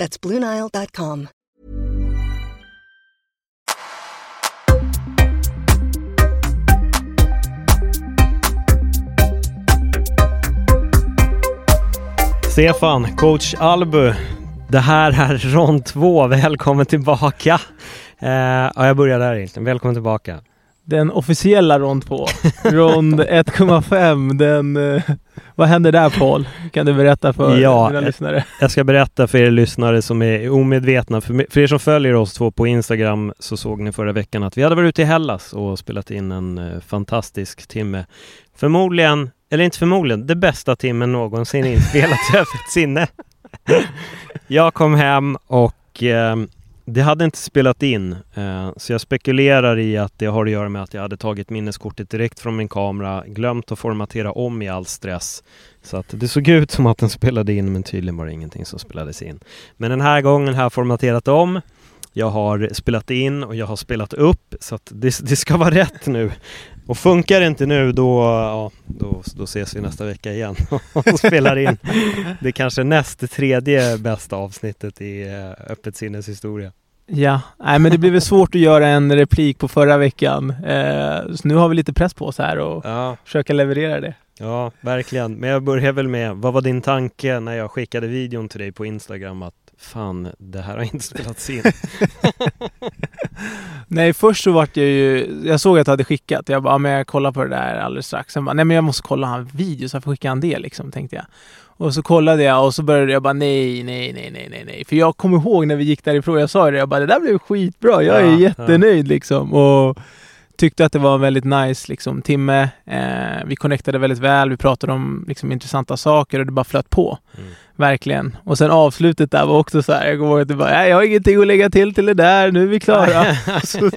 That's BlueNile.com. Stefan, coach Albu. Det här är rond två, Välkommen tillbaka. Eh, ja, jag börjar där egentligen. Välkommen tillbaka. Den officiella rond 2. Rond 1,5. Den... eh, vad händer där Paul? Kan du berätta för Ja, dina eh, lyssnare? Jag ska berätta för er lyssnare som är omedvetna. För, för er som följer oss två på Instagram så såg ni förra veckan att vi hade varit ute i Hellas och spelat in en eh, fantastisk timme. Förmodligen, eller inte förmodligen, det bästa timmen någonsin inspelat i öppet sinne. jag kom hem och eh, det hade inte spelat in. Eh, så jag spekulerar i att det har att göra med att jag hade tagit minneskortet direkt från min kamera, glömt att formatera om i all stress. Så att det såg ut som att den spelade in men tydligen var det ingenting som spelades in. Men den här gången har jag formaterat om. Jag har spelat in och jag har spelat upp så att det, det ska vara rätt nu. Och funkar det inte nu då, ja, då, då ses vi nästa vecka igen och spelar in det kanske näst tredje bästa avsnittet i eh, Öppet sinnes historia. Ja, nej men det blir väl svårt att göra en replik på förra veckan. Eh, så nu har vi lite press på oss här och Ja, försöka leverera det. ja, verkligen. Men jag börjar väl med, vad var din tanke när jag skickade videon till dig på Instagram att fan, det här har inte spelats in? Nej, först så vart jag ju... Jag såg att du hade skickat. Jag bara, ja, men jag kollar på det där alldeles strax. Sen bara, nej men jag måste kolla han video så jag får skicka han det liksom, tänkte jag. Och så kollade jag och så började jag bara nej, nej, nej, nej, nej, nej. För jag kommer ihåg när vi gick därifrån, jag sa det, jag bara det där blev skitbra. Jag är Ja, jättenöjd liksom. Och tyckte att det var en väldigt nice liksom, timme. Eh, vi connectade väldigt väl, vi pratade om liksom, intressanta saker och det bara flöt på. Mm. Verkligen. Och sen avslutet där var också så här, jag kommer ihåg att det bara, "Nej, jag har ingenting att lägga till till det där, nu är vi klara. så,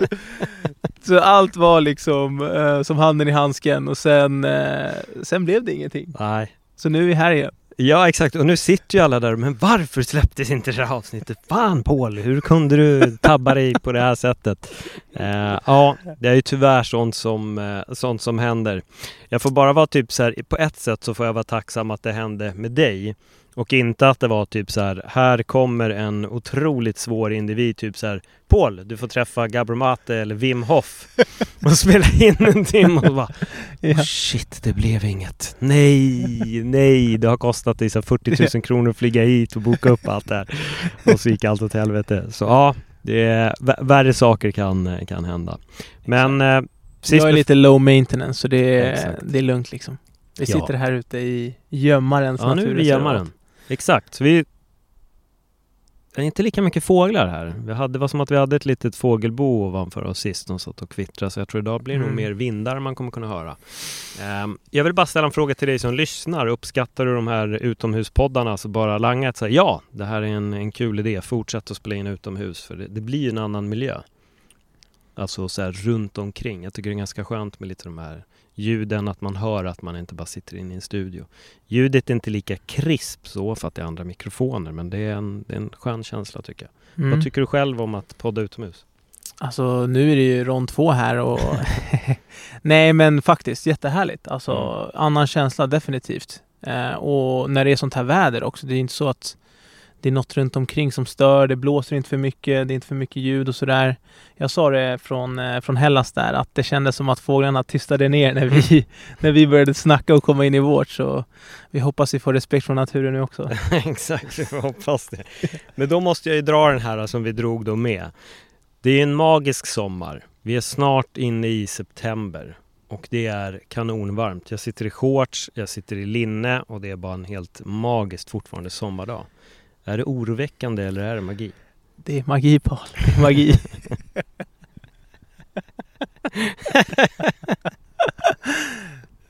så allt var liksom eh, som handen i handsken och sen, eh, sen blev det ingenting. Nej. Så nu är vi här igen. Ja exakt, och nu sitter ju alla där, men varför släpptes inte det här avsnittet? Fan Paul, hur kunde du tabba dig på det här sättet? Eh, ja, det är ju tyvärr sånt som, eh, sånt som händer. Jag får bara vara typ så här, på ett sätt så får jag vara tacksam att det hände med dig. Och inte att det var typ så här, här kommer en otroligt svår individ, typ så här, Paul, du får träffa Gabor Mate eller Wim Hof och spela in en timme och bara Ja. Oh shit, det blev inget. Nej, nej, det har kostat dig så här 40 000 kronor att flyga hit och boka upp allt det här. Och så gick allt åt helvete. Så ja, det är, vä- värre saker kan, kan hända. Men eh, jag är lite low maintenance så det är, det är lugnt liksom. Vi Ja. sitter här ute i gömmarens Ja, nu är vi naturreservat. gömmaren. Exakt, vi... Det är inte lika mycket fåglar här. Vi hade, det var som att vi hade ett litet fågelbo ovanför oss sist som satt och kvittrade. Så jag tror idag blir det nog Mm. mer vindar man kommer kunna höra. Ehm, jag vill bara ställa en fråga till dig som lyssnar. Uppskattar du de här utomhuspoddarna? Så bara langa ett så här, ja, det här är en, en kul idé. Fortsätt att spela in utomhus. För det, det blir en annan miljö. Alltså så här runt omkring. Jag tycker det är ganska skönt med lite de här ljuden, att man hör att man inte bara sitter inne i en studio. Ljudet är inte lika krisp så för att det är andra mikrofoner men det är en, det är en skön känsla tycker jag. Mm. Vad tycker du själv om att podda utomhus? Alltså nu är det ju rond två här och Nej men faktiskt jättehärligt. Alltså Mm. annan känsla definitivt. Eh, och när det är sånt här väder också. Det är inte så att det är något runt omkring som stör. Det blåser inte för mycket. Det är inte för mycket ljud och sådär. Jag sa det från, eh, från Hellas där att det kändes som att fåglarna tystade ner när vi, när vi började snacka och komma in i vårt. Så vi hoppas vi får respekt från naturen nu också. Exakt, vi hoppas det. Men då måste jag ju dra den här som vi drog då med. Det är en magisk sommar. Vi är snart inne i september och det är kanonvarmt. Jag sitter i shorts, jag sitter i linne och det är bara en helt magiskt fortfarande sommardag. Är det oroväckande eller är det magi? Det är magi Paul. Det är magi.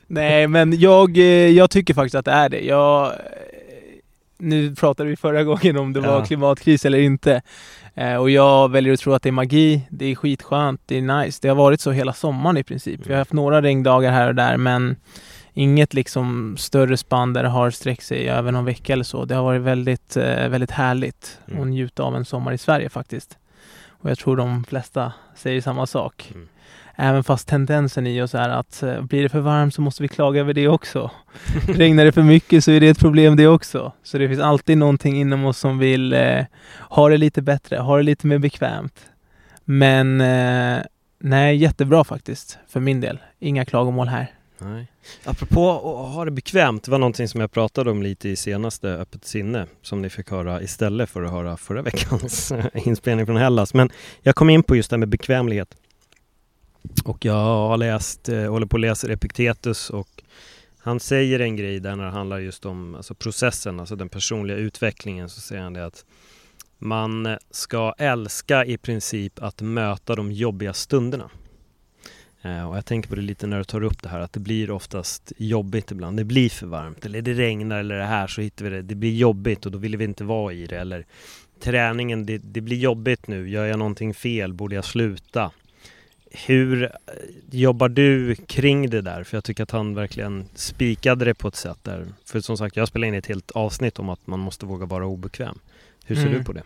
Nej men jag, eh, jag tycker faktiskt att det är det. Jag, eh, nu pratade vi förra gången om det var Ja. klimatkris eller inte. Eh, och jag väljer att tro att det är magi. Det är skitskönt, det är nice. Det har varit så hela sommaren i princip. Vi har haft några regndagar här och där men inget liksom större spann där det har sträckt sig över någon vecka eller så. Det har varit väldigt, eh, väldigt härligt Mm. att njuta av en sommar i Sverige faktiskt. Och jag tror de flesta säger samma sak. Mm. Även fast tendensen i oss är att eh, blir det för varmt så måste vi klaga över det också. Regnar det för mycket så är det ett problem det också. Så det finns alltid någonting inom oss som vill eh, ha det lite bättre, ha det lite mer bekvämt. Men eh, nej, jättebra faktiskt för min del. Inga klagomål här. Nej. Apropå att ha det bekvämt, det var någonting som jag pratade om lite i senaste Öppet sinne som ni fick höra istället för att höra förra veckans inspelning från Hellas. Men jag kom in på just det här med bekvämlighet. Och jag har läst, eh, håller på att läsa Epiktetus och han säger en grej där när det handlar just om alltså processen, alltså den personliga utvecklingen, så säger han det att man ska älska i princip att möta de jobbiga stunderna. Eh, Och jag tänker på det lite när du tar upp det här att det blir oftast jobbigt ibland. Det blir för varmt eller det regnar eller det här så hittar vi det. Det blir jobbigt och då vill vi inte vara i det. Eller träningen, det, det blir jobbigt nu. Gör jag någonting fel? Borde jag sluta? Hur eh, jobbar du kring det där? För jag tycker att han verkligen spikade det på ett sätt där. För som sagt, jag spelade in ett helt avsnitt om att man måste våga vara obekväm. Hur ser Mm. du på det?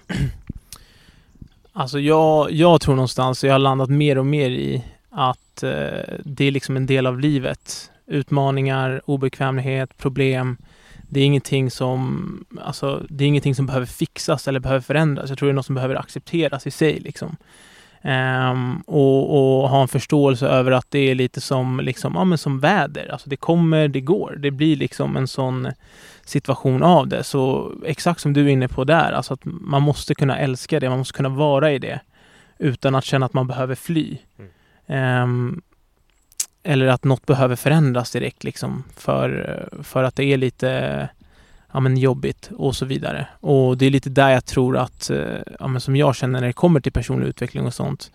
Alltså jag, jag tror någonstans, jag har landat mer och mer i att eh, det är liksom en del av livet. Utmaningar, obekvämlighet, problem. Det är ingenting som, alltså, det är ingenting som behöver fixas eller behöver förändras. Jag tror det är något som behöver accepteras i sig. Liksom. Um, och, och ha en förståelse över att det är lite som, liksom, ja, men som väder. Alltså det kommer, det går. Det blir liksom en sån situation av det. Så exakt som du är inne på där, alltså att man måste kunna älska det, man måste kunna vara i det utan att känna att man behöver fly. Mm. Um, eller att något behöver förändras direkt liksom för, för att det är lite ja, men jobbigt och så vidare. Och det är lite där jag tror att, eh, ja, men som jag känner när det kommer till personlig utveckling och sånt,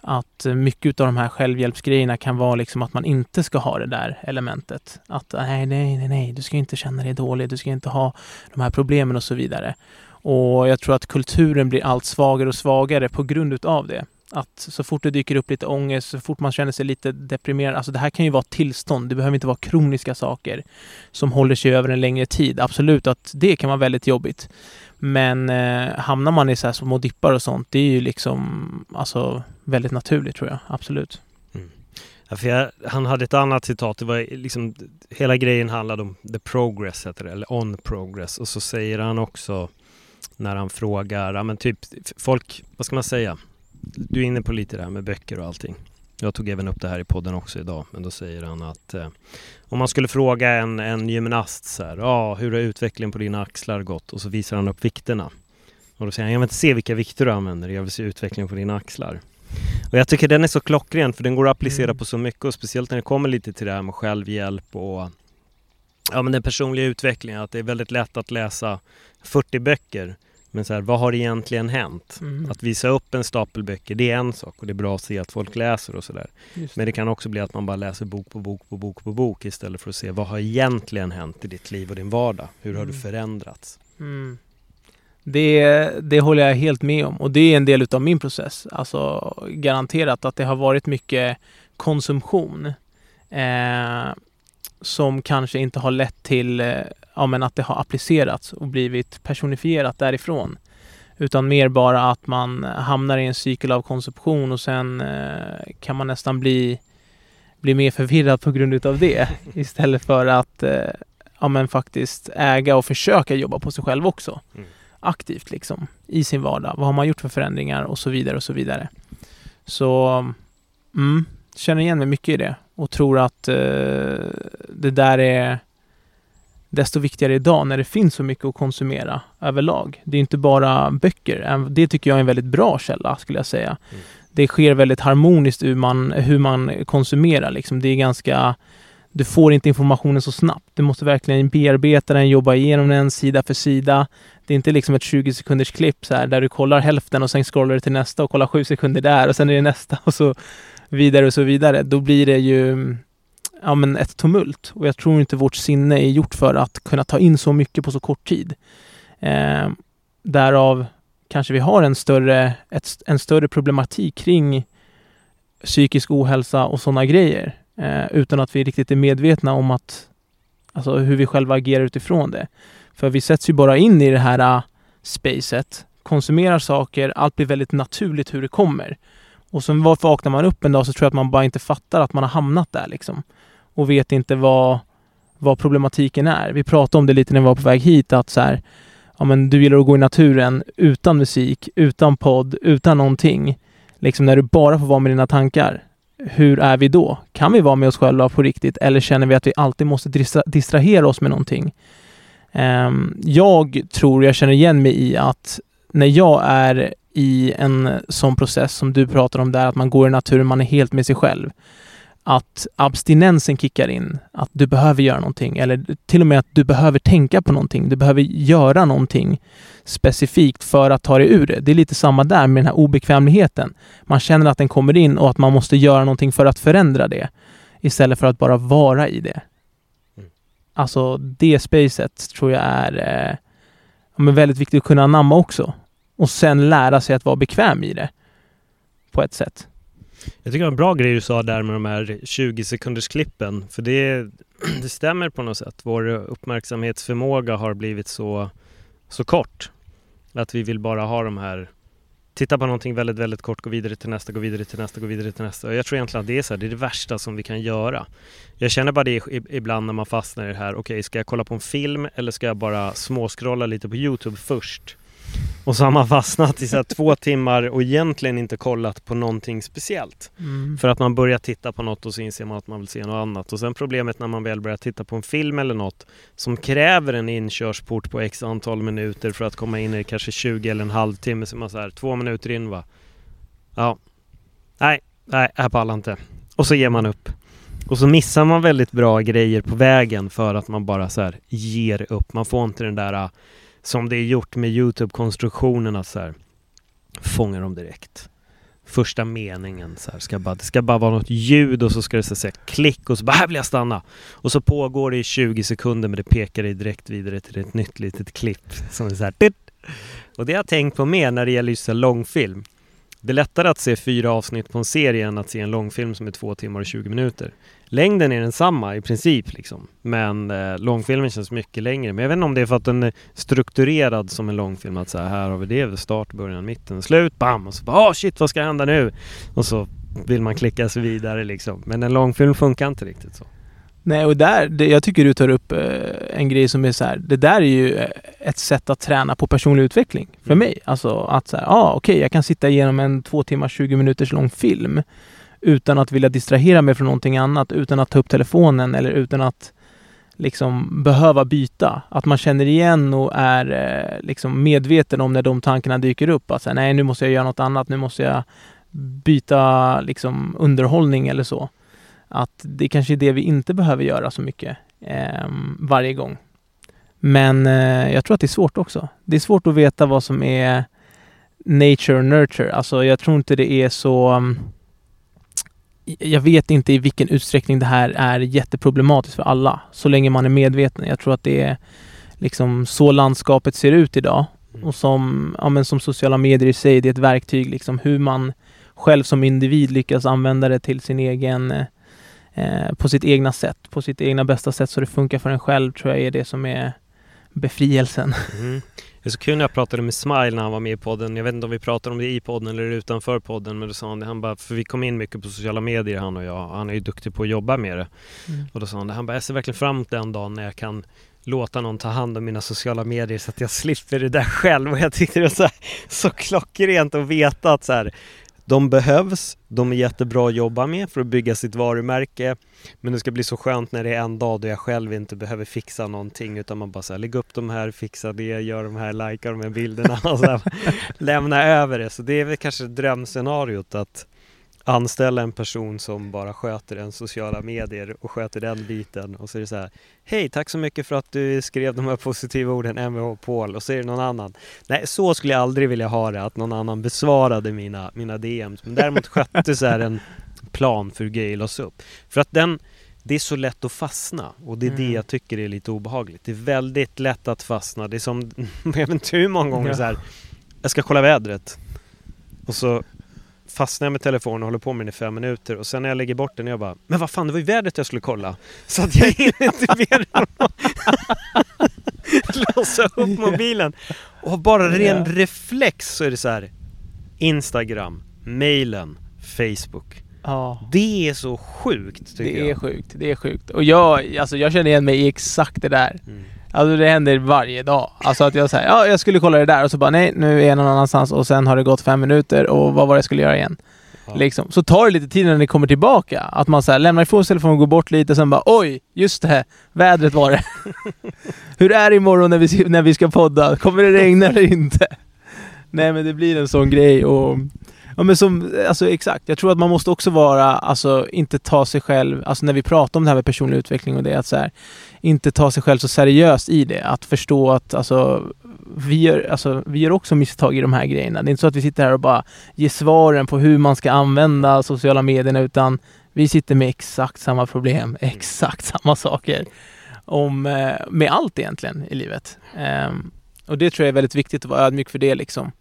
att mycket av de här självhjälpsgrejerna kan vara liksom att man inte ska ha det där elementet. Att nej, nej, nej, nej, du ska inte känna dig dålig, du ska inte ha de här problemen och så vidare. Och jag tror att kulturen blir allt svagare och svagare på grund utav det. Att så fort det dyker upp lite ångest, så fort man känner sig lite deprimerad, alltså det här kan ju vara tillstånd, det behöver inte vara kroniska saker som håller sig över en längre tid. Absolut att det kan vara väldigt jobbigt. Men eh, hamnar man i så här små dippar och sånt, det är ju liksom alltså väldigt naturligt tror jag. Absolut. Mm. Ja, för jag, han hade ett annat citat, det var liksom hela grejen handlade om the progress heter det, eller on progress och så säger han också när han frågar, ja men typ folk, vad ska man säga? Du är inne på lite det här med böcker och allting. Jag tog även upp det här i podden också idag, men då säger han att eh, om man skulle fråga en, en gymnast så här, ja hur har utvecklingen på dina axlar gått? Och så visar han upp vikterna. Och då säger han, jag vill inte se vilka vikter du använder, jag vill se utvecklingen på dina axlar. Och jag tycker den är så klockren för den går att applicera Mm. på så mycket och speciellt när det kommer lite till det här med självhjälp och ja, men den personliga utvecklingen. Att det är väldigt lätt att läsa 40 böcker men så här, vad har egentligen hänt? Mm. Att visa upp en stapel böcker, det är en sak och det är bra att se att folk läser och sådär. Men det kan också bli att man bara läser bok på bok på bok på bok istället för att se vad har egentligen hänt i ditt liv och din vardag? Hur har du Mm. förändrats? Mm. Det, det håller jag helt med om och det är en del utav min process. Alltså garanterat att det har varit mycket konsumtion eh, som kanske inte har lett till eh, ja, men att det har applicerats och blivit personifierat därifrån. Utan mer bara att man hamnar i en cykel av konsumtion och sen eh, kan man nästan bli, bli mer förvirrad på grund utav det istället för att eh, ja, men faktiskt äga och försöka jobba på sig själv också. Mm. Aktivt liksom i sin vardag. Vad har man gjort för förändringar och så vidare och så vidare. Så mm, känner igen mig mycket i det och tror att eh, det där är desto viktigare idag när det finns så mycket att konsumera överlag. Det är inte bara böcker. Det tycker jag är en väldigt bra källa skulle jag säga. Mm. Det sker väldigt harmoniskt hur man, hur man konsumerar. Liksom. Det är ganska du får inte informationen så snabbt. Du måste verkligen bearbeta den, jobba igenom den sida för sida. Det är inte liksom ett 20 sekunders klipp så här, där du kollar hälften och sen scrollar du till nästa och kollar sju sekunder där och sen är det nästa och så vidare och så vidare. Då blir det ju ja, men ett tumult och jag tror inte vårt sinne är gjort för att kunna ta in så mycket på så kort tid. Eh, därav kanske vi har en större, ett, en större problematik kring psykisk ohälsa och sådana grejer. Eh, utan att vi riktigt är medvetna om att, alltså hur vi själva agerar utifrån det. För vi sätts ju bara in i det här uh, spacet, konsumerar saker, allt blir väldigt naturligt hur det kommer. Och sen vaknar man upp en dag så tror jag att man bara inte fattar att man har hamnat där liksom. Och vet inte vad, vad problematiken är. Vi pratade om det lite när vi var på väg hit att så här, ja men du gillar att gå i naturen utan musik, utan podd, utan någonting. Liksom när du bara får vara med dina tankar. Hur är vi då? Kan vi vara med oss själva på riktigt eller känner vi att vi alltid måste distra distrahera oss med någonting? Um, jag tror jag känner igen mig i att när jag är i en sån process som du pratar om där, att man går i naturen, man är helt med sig själv. Att abstinensen kickar in, att du behöver göra någonting eller till och med att du behöver tänka på någonting. Du behöver göra någonting specifikt för att ta dig ur det. Det är lite samma där med den här obekvämligheten. Man känner att den kommer in och att man måste göra någonting för att förändra det istället för att bara vara i det. Mm. Alltså det spacet tror jag är eh, väldigt viktigt att kunna anamma också och sen lära sig att vara bekväm i det på ett sätt. Jag tycker det var en bra grej du sa där med de här 20 sekunders klippen. För det, det stämmer på något sätt. Vår uppmärksamhetsförmåga har blivit så, så kort. Att vi vill bara ha de här Titta på någonting väldigt, väldigt kort, gå vidare till nästa, gå vidare till nästa, gå vidare till nästa. Och jag tror egentligen att det är så här, det är det värsta som vi kan göra. Jag känner bara det ibland när man fastnar i det här. Okej, okay, ska jag kolla på en film eller ska jag bara småskrolla lite på Youtube först? Och så har man fastnat i så två timmar och egentligen inte kollat på någonting speciellt. Mm. För att man börjar titta på något och så inser man att man vill se något annat. Och sen problemet när man väl börjar titta på en film eller något som kräver en inkörsport på x antal minuter för att komma in i kanske 20 eller en halvtimme. Så man så här, två minuter in va. Ja. Nej, nej, jag pallar inte. Och så ger man upp. Och så missar man väldigt bra grejer på vägen för att man bara så här ger upp. Man får inte den där som det är gjort med YouTube-konstruktionerna så här, fånga dem direkt. Första meningen så här, ska bara, det ska bara vara något ljud och så ska det säga klick och så bara här vill jag stanna. Och så pågår det i 20 sekunder men det pekar dig direkt vidare till ett nytt litet klipp som är så här, Och det har jag tänkt på mer när det gäller just långfilm. Det är lättare att se fyra avsnitt på en serie än att se en långfilm som är två timmar och 20 minuter. Längden är densamma i princip liksom. Men eh, långfilmen känns mycket längre. Men jag vet inte om det är för att den är strukturerad som en långfilm. Att så här, här har vi det, start, början, mitten, slut, bam! Och så bara, oh, shit vad ska hända nu? Och så vill man klicka sig vidare liksom. Men en långfilm funkar inte riktigt så. Nej, och där, det, jag tycker du tar upp eh, en grej som är så här, det där är ju eh, ett sätt att träna på personlig utveckling för mm. mig. Alltså att säga, ja ah, okej, okay, jag kan sitta igenom en två timmar, 20 minuters lång film utan att vilja distrahera mig från någonting annat, utan att ta upp telefonen eller utan att liksom behöva byta. Att man känner igen och är eh, liksom medveten om när de tankarna dyker upp. Att säga, nej, nu måste jag göra något annat, nu måste jag byta liksom underhållning eller så. Att det kanske är det vi inte behöver göra så mycket eh, varje gång. Men eh, jag tror att det är svårt också. Det är svårt att veta vad som är nature och nurture. Alltså jag tror inte det är så um, jag vet inte i vilken utsträckning det här är jätteproblematiskt för alla, så länge man är medveten. Jag tror att det är liksom så landskapet ser ut idag. Mm. Och som, ja, men som sociala medier i sig, det är ett verktyg liksom hur man själv som individ lyckas använda det till sin egen eh, på sitt egna sätt, på sitt egna bästa sätt så det funkar för en själv tror jag är det som är befrielsen. Mm. Det är så kul när jag pratade med Smile när han var med i podden. Jag vet inte om vi pratade om det i podden eller utanför podden. Men då sa han det, han bara, för vi kom in mycket på sociala medier han och jag. Han är ju duktig på att jobba med det. Mm. Och då sa han det, han bara, jag ser verkligen fram emot den dagen när jag kan låta någon ta hand om mina sociala medier så att jag slipper det där själv. Och jag tyckte det var så, här, så klockrent att veta att så här, de behövs, de är jättebra att jobba med för att bygga sitt varumärke. Men det ska bli så skönt när det är en dag då jag själv inte behöver fixa någonting utan man bara säger lägg upp de här, fixa det, gör de här, likea de här bilderna och så här, lämna över det. Så det är väl kanske drömscenariot att anställa en person som bara sköter en sociala medier och sköter den biten och så är det så här Hej, tack så mycket för att du skrev de här positiva orden Mvh Paul och så är det någon annan. Nej, så skulle jag aldrig vilja ha det, att någon annan besvarade mina, mina DMs. Men däremot skötte så här en plan för hur grejer lades upp. För att den, det är så lätt att fastna och det är det Mm. jag tycker är lite obehagligt. Det är väldigt lätt att fastna. Det är som, jag vet inte hur många gånger Ja. så här, jag ska kolla vädret och så fastnar jag med telefonen och håller på med den i fem minuter och sen när jag lägger bort den jag bara Men vad fan det var ju vädret jag skulle kolla! Så att jag hinner inte mer låsa upp mobilen och bara ren Ja. reflex så är det så här Instagram, mailen, Facebook Ja. Det är så sjukt tycker Det jag är sjukt, det är sjukt. Och jag, alltså jag känner igen mig i exakt det där. Mm. Alltså det händer varje dag. Alltså att jag säger ja jag skulle kolla det där och så bara nej nu är jag någon annanstans och sen har det gått fem minuter och vad var det jag skulle göra igen? Ja. Liksom. Så tar det lite tid när ni kommer tillbaka. Att man så här, lämnar ifrån sig telefonen, går bort lite och sen bara oj, just det, vädret var det. Hur är det imorgon när vi, när vi ska podda? Kommer det regna eller inte? Nej men det blir en sån grej och Ja men som, alltså exakt. Jag tror att man måste också vara, alltså inte ta sig själv, alltså när vi pratar om det här med personlig utveckling och det, att så här, inte ta sig själv så seriöst i det. Att förstå att alltså, vi gör, alltså, vi gör också misstag i de här grejerna. Det är inte så att vi sitter här och bara ger svaren på hur man ska använda sociala medierna utan vi sitter med exakt samma problem, exakt samma saker. Om, eh, med allt egentligen i livet. Ehm, och det tror jag är väldigt viktigt att vara ödmjuk för det liksom.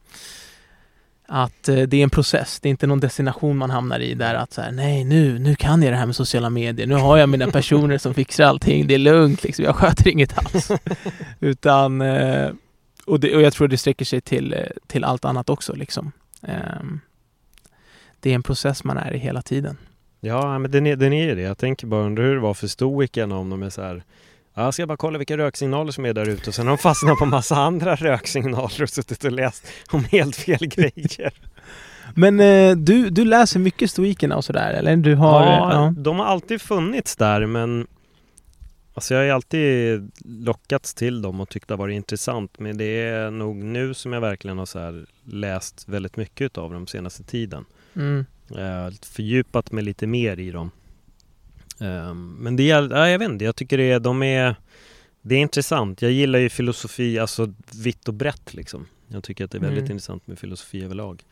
Att eh, det är en process, det är inte någon destination man hamnar i där att så här, nej nu, nu kan jag det här med sociala medier, nu har jag mina personer som fixar allting, det är lugnt liksom, jag sköter inget alls. Utan, eh, och, det, och jag tror det sträcker sig till, eh, till allt annat också liksom. Ehm, det är en process man är i hela tiden. Ja, men den är, den är det. Jag tänker bara undra hur det var för stoikerna om de är så här jag ska bara kolla vilka röksignaler som är där ute och sen har de fastnat på massa andra röksignaler och suttit och läst om helt fel grejer. Men eh, du, du läser mycket stoikerna och sådär eller? Du har, ja, ja. de har alltid funnits där men Alltså jag har ju alltid lockats till dem och tyckt det har varit intressant men det är nog nu som jag verkligen har så läst väldigt mycket av dem senaste tiden. Mm. Eh, fördjupat mig lite mer i dem. Eh, men det är, ja, jag vet inte, jag tycker det är, de är Det är intressant. Jag gillar ju filosofi, alltså vitt och brett liksom. Jag tycker att det är väldigt Mm. intressant med filosofi överlag.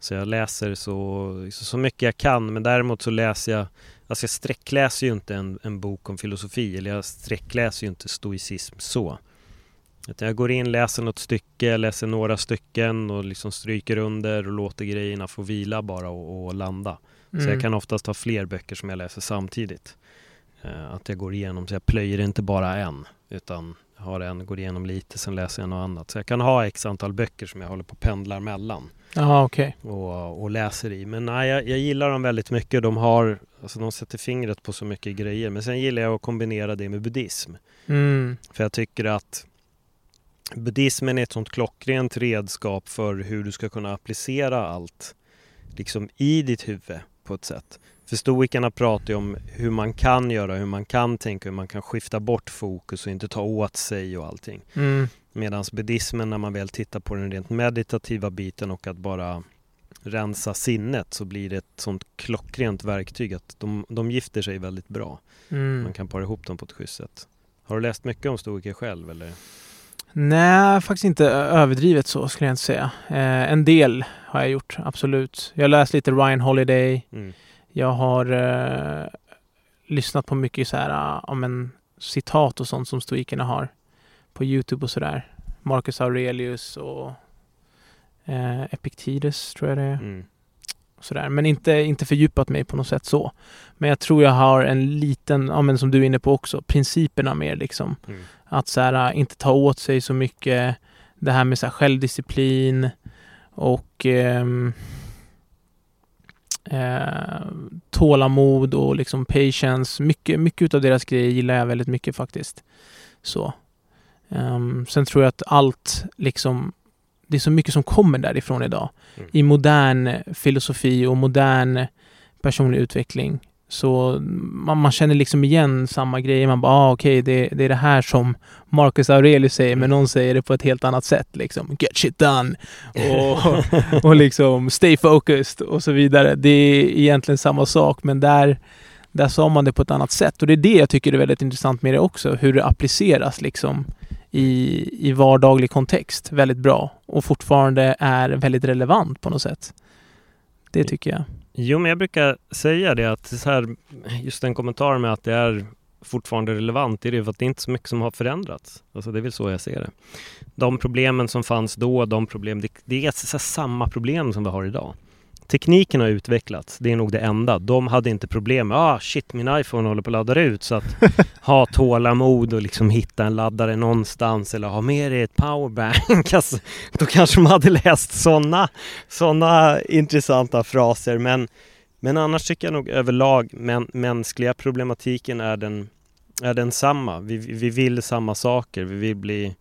Så jag läser så, så, så mycket jag kan men däremot så läser jag Alltså jag sträckläser ju inte en, en bok om filosofi eller jag sträckläser ju inte stoicism så. Utan jag går in, läser något stycke, läser några stycken och liksom stryker under och låter grejerna få vila bara och, och landa. Så Mm. jag kan oftast ha fler böcker som jag läser samtidigt. Eh, att jag går igenom, så jag plöjer inte bara en. Utan har en, går igenom lite, sen läser jag något annat. Så jag kan ha x antal böcker som jag håller på och pendlar mellan Ja, okej. och, och läser i. Men nej, jag, jag gillar dem väldigt mycket. De har, alltså de sätter fingret på så mycket grejer. Men sen gillar jag att kombinera det med buddhism. Mm. För jag tycker att buddhismen är ett sånt klockrent redskap för hur du ska kunna applicera allt liksom i ditt huvud på ett sätt. För stoikerna pratar ju om hur man kan göra, hur man kan tänka, hur man kan skifta bort fokus och inte ta åt sig och allting. Mm. Medan buddhismen när man väl tittar på den rent meditativa biten och att bara rensa sinnet så blir det ett sånt klockrent verktyg att de, de gifter sig väldigt bra. Mm. Man kan para ihop dem på ett schysst sätt. Har du läst mycket om stoiker själv eller? Nej, faktiskt inte överdrivet så skulle jag inte säga. Eh, en del har jag gjort, absolut. Jag har läst lite Ryan Holiday. Mm. Jag har eh, lyssnat på mycket så här, ah, om en citat och sånt som stoikerna har på Youtube och sådär. Marcus Aurelius och eh, Epictetus tror jag det är. Mm. Sådär. Men inte, inte fördjupat mig på något sätt så. Men jag tror jag har en liten, ja men som du är inne på också, principerna mer liksom. Mm. Att så här, inte ta åt sig så mycket. Det här med så här, självdisciplin och ehm, eh, tålamod och liksom patience. Mycket, mycket av deras grejer gillar jag väldigt mycket faktiskt. Så. Ehm, sen tror jag att allt liksom det är så mycket som kommer därifrån idag. Mm. I modern filosofi och modern personlig utveckling. Så man, man känner liksom igen samma grejer. Man bara, ah, okej, det, det är det här som Marcus Aurelius säger, men någon säger det på ett helt annat sätt. Liksom, get shit done! Och, och liksom, stay focused och så vidare. Det är egentligen samma sak, men där, där sa man det på ett annat sätt. Och det är det jag tycker är väldigt intressant med det också, hur det appliceras liksom i, i vardaglig kontext väldigt bra och fortfarande är väldigt relevant på något sätt. Det tycker jag. Jo, men jag brukar säga det att så här, just den kommentaren med att det är fortfarande relevant, det är det för att det är inte så mycket som har förändrats. Alltså det är väl så jag ser det. De problemen som fanns då, de problem, det, det är så samma problem som vi har idag. Tekniken har utvecklats, det är nog det enda. De hade inte problem med ah shit min iPhone håller på att ladda ut så att ha tålamod och liksom hitta en laddare någonstans eller ha med dig ett powerbank. Alltså, då kanske de hade läst sådana såna intressanta fraser men, men annars tycker jag nog överlag men, mänskliga problematiken är den, är densamma. Vi, vi vill samma saker, vi vill bli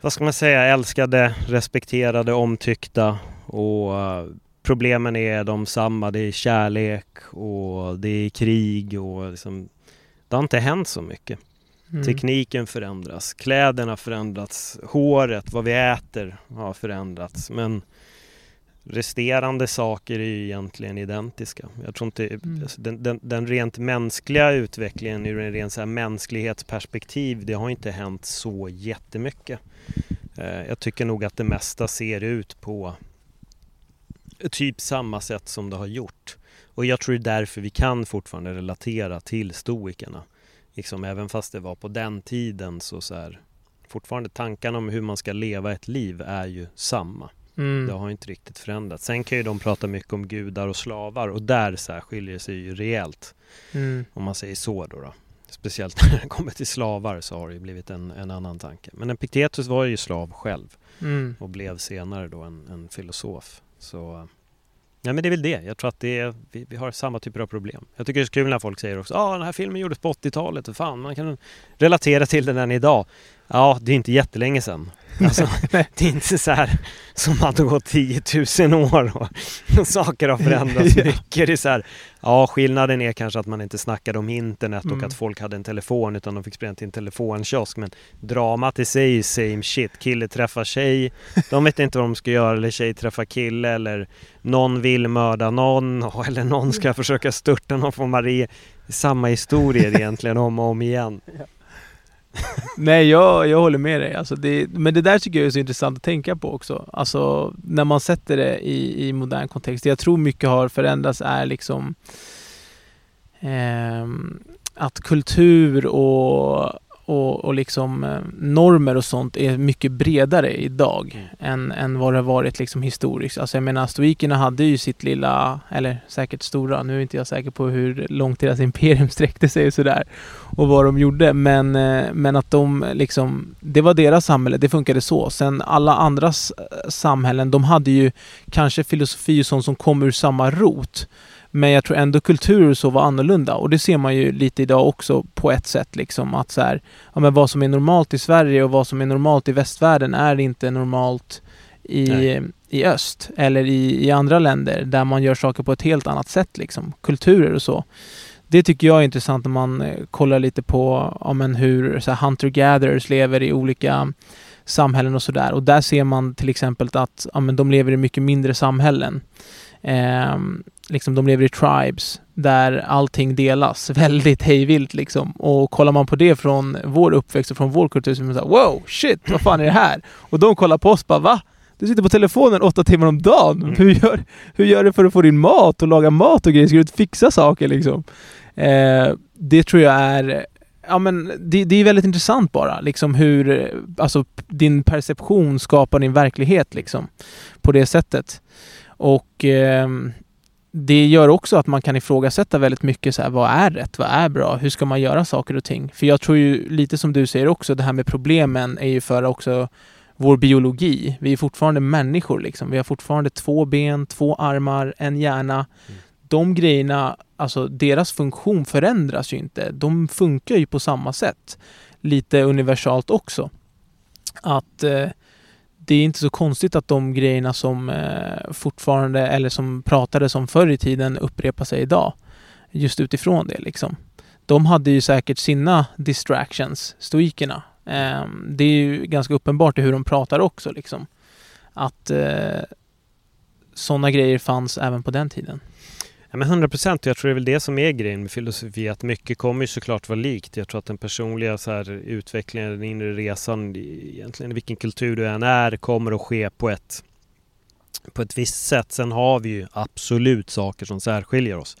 vad ska man säga, älskade, respekterade, omtyckta och problemen är de samma. Det är kärlek och det är krig och liksom, det har inte hänt så mycket. Mm. Tekniken förändras, kläderna förändrats, håret, vad vi äter har förändrats. Men resterande saker är ju egentligen identiska. Jag tror inte, mm. Alltså, den, den, den, rent mänskliga utvecklingen ur en ren så här mänsklighetsperspektiv, det har inte hänt så jättemycket. Eh, jag tycker nog att det mesta ser ut på typ samma sätt som det har gjort. Och jag tror det är därför vi kan fortfarande relatera till stoikerna. Liksom, även fast det var på den tiden så, så här, fortfarande tankarna om hur man ska leva ett liv är ju samma. Mm. Det har inte riktigt förändrats. Sen kan ju de prata mycket om gudar och slavar och där så här skiljer sig ju rejält. Mm. Om man säger så då, då. Speciellt när det kommer till slavar så har det ju blivit en, en annan tanke. Men Epiktetus var ju slav själv mm. och blev senare då en, en filosof. Så eh. Ja men det är väl det. Jag tror att det är, vi, vi har samma typer av problem. Jag tycker det är så kul när folk säger också ah, den här filmen gjordes på 80-talet. Fan, man kan relatera till den än idag. Ja, det är inte jättelänge sedan. Alltså, det är inte så här som att det gått 10 000 år och, saker har förändrats ja. mycket. Det är så här, ja, skillnaden är kanske att man inte snackade om internet och mm. att folk hade en telefon utan de fick springa till en telefonkiosk. Men dramat i sig är same shit. Kille träffar tjej, de vet inte vad de ska göra eller tjej träffar kille eller någon vill mörda någon eller någon ska försöka störta någon från Marie. Samma historier egentligen om och om igen. Ja. Nej, jag, jag håller med dig. Alltså det, men det där tycker jag är så intressant att tänka på också. Alltså när man sätter det i, i modern kontext. Det jag tror mycket har förändrats är liksom eh, att kultur och och, och liksom eh, normer och sånt är mycket bredare idag mm. än, än vad det varit liksom historiskt. Alltså jag menar stoikerna hade ju sitt lilla, eller säkert stora, nu är inte jag säker på hur långt deras imperium sträckte sig och sådär och vad de gjorde men, eh, men att de liksom, det var deras samhälle, det funkade så. Sen alla andras eh, samhällen, de hade ju kanske filosofi och sånt som kom ur samma rot. Men jag tror ändå kulturer så var annorlunda och det ser man ju lite idag också på ett sätt liksom att så här, ja men vad som är normalt i Sverige och vad som är normalt i västvärlden är inte normalt i, i öst eller i, i andra länder där man gör saker på ett helt annat sätt liksom, kulturer och så. Det tycker jag är intressant när man eh, kollar lite på ja, men hur hunter-gatherers lever i olika samhällen och sådär. Och där ser man till exempel att ja, men de lever i mycket mindre samhällen. Eh, liksom de lever i tribes där allting delas väldigt hejvilt liksom. Och kollar man på det från vår uppväxt och från vår kultur så är man såhär wow, shit, vad fan är det här? Och de kollar på oss bara va? Du sitter på telefonen åtta timmar om dagen. Mm. Hur, gör, hur gör du för att få din mat och laga mat och grejer? Ska du inte fixa saker liksom? Eh, det tror jag är Ja men det, det, är väldigt intressant bara, liksom hur alltså, din perception skapar din verklighet liksom. På det sättet. Och eh, det gör också att man kan ifrågasätta väldigt mycket så här, vad är rätt? Vad är bra? Hur ska man göra saker och ting? För jag tror ju lite som du säger också, det här med problemen är ju för också vår biologi. Vi är fortfarande människor liksom. Vi har fortfarande två ben, två armar, en hjärna. Mm. De grejerna, alltså deras funktion förändras ju inte. De funkar ju på samma sätt. Lite universalt också. Att eh, det är inte så konstigt att de grejerna som eh, fortfarande, eller som pratades om förr i tiden, upprepar sig idag. Just utifrån det liksom. De hade ju säkert sina distractions, stoikerna. Eh, det är ju ganska uppenbart i hur de pratar också liksom. Att eh, sådana grejer fanns även på den tiden. Ja, men 100 procent. Jag tror det är väl det som är grejen med filosofi. Att mycket kommer ju såklart vara likt. Jag tror att den personliga så här, utvecklingen, den inre resan, egentligen vilken kultur du än är, kommer att ske på ett på ett visst sätt. Sen har vi ju absolut saker som särskiljer oss.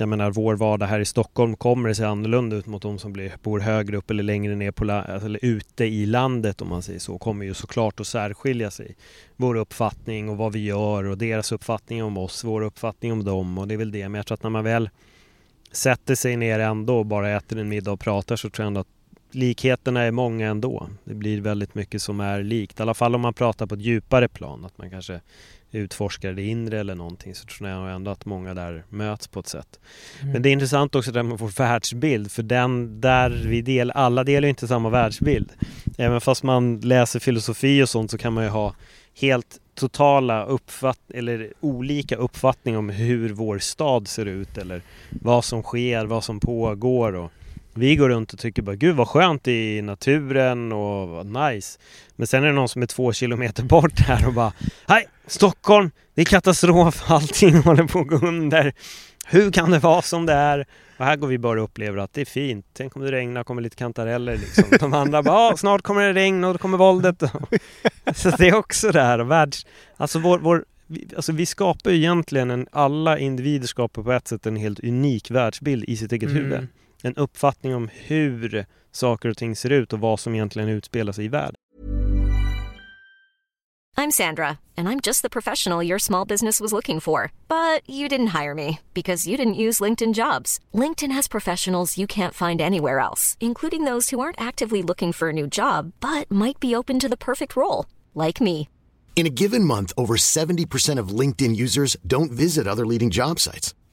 Jag menar vår vardag här i Stockholm kommer det se annorlunda ut mot de som blir, bor högre upp eller längre ner på alltså, eller ute i landet om man säger så. Kommer ju såklart att särskilja sig. Vår uppfattning och vad vi gör och deras uppfattning om oss, vår uppfattning om dem och det är väl det. Men jag tror att när man väl sätter sig ner ändå och bara äter en middag och pratar så tror jag ändå att likheterna är många ändå. Det blir väldigt mycket som är likt. I alla fall om man pratar på ett djupare plan. Att man kanske utforskar det inre eller någonting så tror jag ändå att många där möts på ett sätt. Mm. Men det är intressant också det med vår världsbild för den där vi del, alla delar ju inte samma världsbild. Även fast man läser filosofi och sånt så kan man ju ha helt totala uppfatt eller olika uppfattning om hur vår stad ser ut eller vad som sker, vad som pågår och vi går runt och tycker bara gud vad skönt i naturen och vad nice. Men sen är det någon som är två kilometer bort här och bara Hej! Stockholm! Det är katastrof, allting håller på att gå under. Hur kan det vara som det är? Och här går vi bara och upplever att det är fint. Tänk om det regnar, kommer lite kantareller liksom. De andra bara, snart kommer det regn och då kommer våldet. Så det är också det här världs... Alltså vår, vår Alltså vi skapar ju egentligen en, alla individer skapar på ett sätt en helt unik världsbild i sitt eget mm. huvud en uppfattning om hur saker och ting ser ut och vad som egentligen utspelar sig i världen. I'm Sandra and I'm just the professional your small business was looking for. But you didn't hire me because you didn't use LinkedIn jobs. LinkedIn has professionals you can't find anywhere else, including those who aren't actively looking for a new job but might be open to the perfect role, like me. In a given month, over 70% of LinkedIn users don't visit other leading job sites.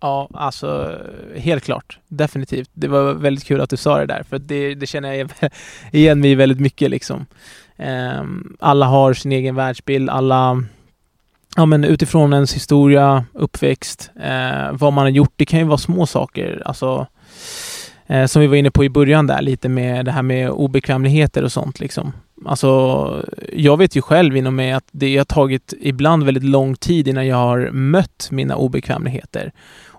Ja, alltså helt klart. Definitivt. Det var väldigt kul att du sa det där, för det, det känner jag igen mig väldigt mycket liksom. Um, alla har sin egen världsbild, alla Ja men utifrån ens historia, uppväxt, uh, vad man har gjort. Det kan ju vara små saker, alltså uh, som vi var inne på i början där, lite med det här med obekvämligheter och sånt liksom. Alltså, jag vet ju själv inom mig att det har tagit ibland väldigt lång tid innan jag har mött mina obekvämligheter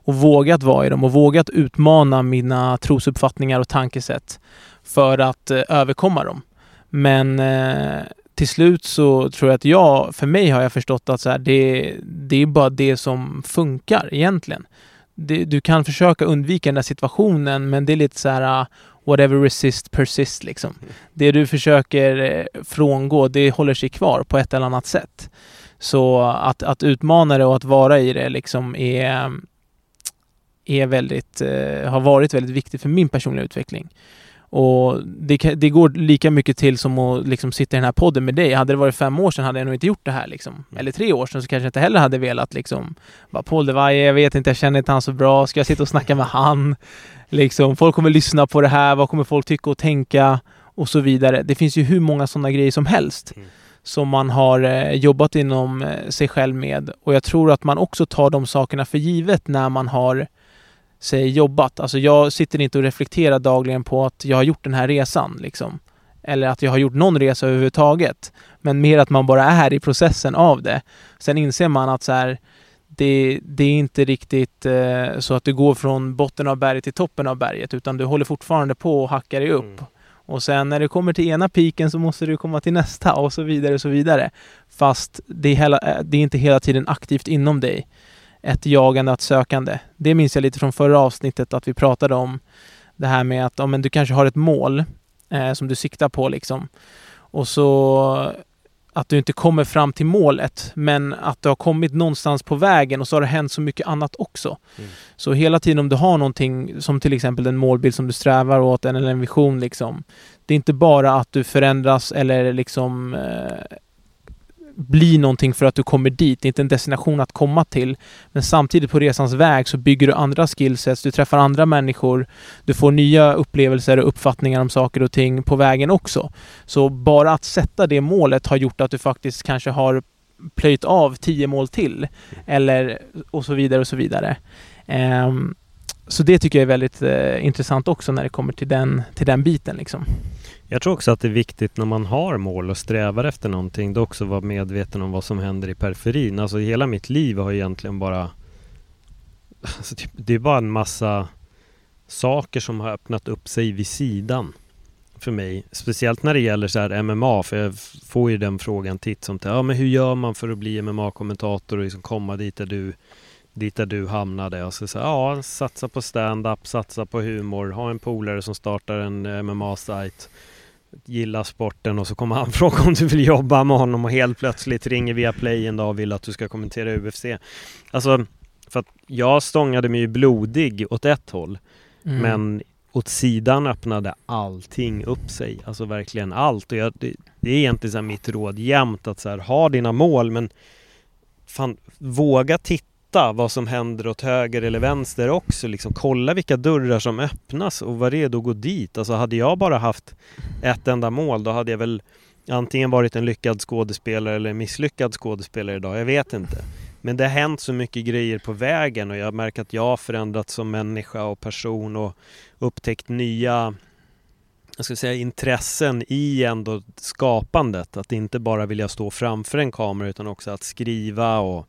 och vågat vara i dem och vågat utmana mina trosuppfattningar och tankesätt för att eh, överkomma dem. Men eh, till slut så tror jag att jag, för mig har jag förstått att så här, det, det är bara det som funkar egentligen. Det, du kan försöka undvika den där situationen men det är lite så här ah, whatever resist persist liksom. Det du försöker eh, frångå, det håller sig kvar på ett eller annat sätt. Så att, att utmana det och att vara i det liksom är, är väldigt, eh, har varit väldigt viktigt för min personliga utveckling. Och det, det, går lika mycket till som att liksom sitta i den här podden med dig. Hade det varit fem år sedan hade jag nog inte gjort det här. Liksom. Mm. Eller tre år sedan så kanske jag inte heller hade velat liksom, bara Paul de Valle, jag vet inte, jag känner inte han så bra. Ska jag sitta och snacka med han? Liksom, folk kommer lyssna på det här. Vad kommer folk tycka och tänka? Och så vidare. Det finns ju hur många sådana grejer som helst. Mm som man har eh, jobbat inom eh, sig själv med. Och jag tror att man också tar de sakerna för givet när man har sig jobbat. Alltså jag sitter inte och reflekterar dagligen på att jag har gjort den här resan liksom. Eller att jag har gjort någon resa överhuvudtaget. Men mer att man bara är i processen av det. Sen inser man att så här, det, det, är inte riktigt eh, så att du går från botten av berget till toppen av berget utan du håller fortfarande på och hackar dig upp. Mm. Och sen när du kommer till ena piken så måste du komma till nästa och så vidare och så vidare. Fast det är, hela, eh, det är inte hela tiden aktivt inom dig ett jagande, ett sökande. Det minns jag lite från förra avsnittet att vi pratade om det här med att om du kanske har ett mål eh, som du siktar på liksom och så att du inte kommer fram till målet, men att du har kommit någonstans på vägen och så har det hänt så mycket annat också. Mm. Så hela tiden om du har någonting, som till exempel en målbild som du strävar åt, eller en vision liksom. Det är inte bara att du förändras eller liksom eh, bli någonting för att du kommer dit. Det är inte en destination att komma till. Men samtidigt på resans väg så bygger du andra skillsets, du träffar andra människor, du får nya upplevelser och uppfattningar om saker och ting på vägen också. Så bara att sätta det målet har gjort att du faktiskt kanske har plöjt av tio mål till. Eller och så vidare och så vidare. Um, så det tycker jag är väldigt uh, intressant också när det kommer till den, till den biten liksom. Jag tror också att det är viktigt när man har mål och strävar efter någonting, då också vara medveten om vad som händer i periferin. Alltså hela mitt liv har egentligen bara... Alltså typ, det är bara en massa saker som har öppnat upp sig vid sidan för mig. Speciellt när det gäller så här MMA, för jag får ju den frågan titt som Ja, men hur gör man för att bli MMA-kommentator och liksom komma dit där du dit där du hamnade. Och så, så ja, satsa på stand-up, satsa på humor, ha en polare som startar en MMA-sajt gillar sporten och så kommer han fråga om du vill jobba med honom och helt plötsligt ringer via play en dag och vill att du ska kommentera UFC. Alltså, för att jag stångade mig ju blodig åt ett håll. Mm. Men åt sidan öppnade allting upp sig. Alltså verkligen allt. Och jag, det, det, är egentligen så mitt råd jämt att så här, ha dina mål men fan, våga titta fatta vad som händer åt höger eller vänster också. Liksom, kolla vilka dörrar som öppnas och var redo att gå dit. Alltså hade jag bara haft ett enda mål då hade jag väl antingen varit en lyckad skådespelare eller en misslyckad skådespelare idag. Jag vet inte. Men det har hänt så mycket grejer på vägen och jag märker att jag har förändrats som människa och person och upptäckt nya jag ska säga, intressen i ändå skapandet. Att inte bara vilja stå framför en kamera utan också att skriva och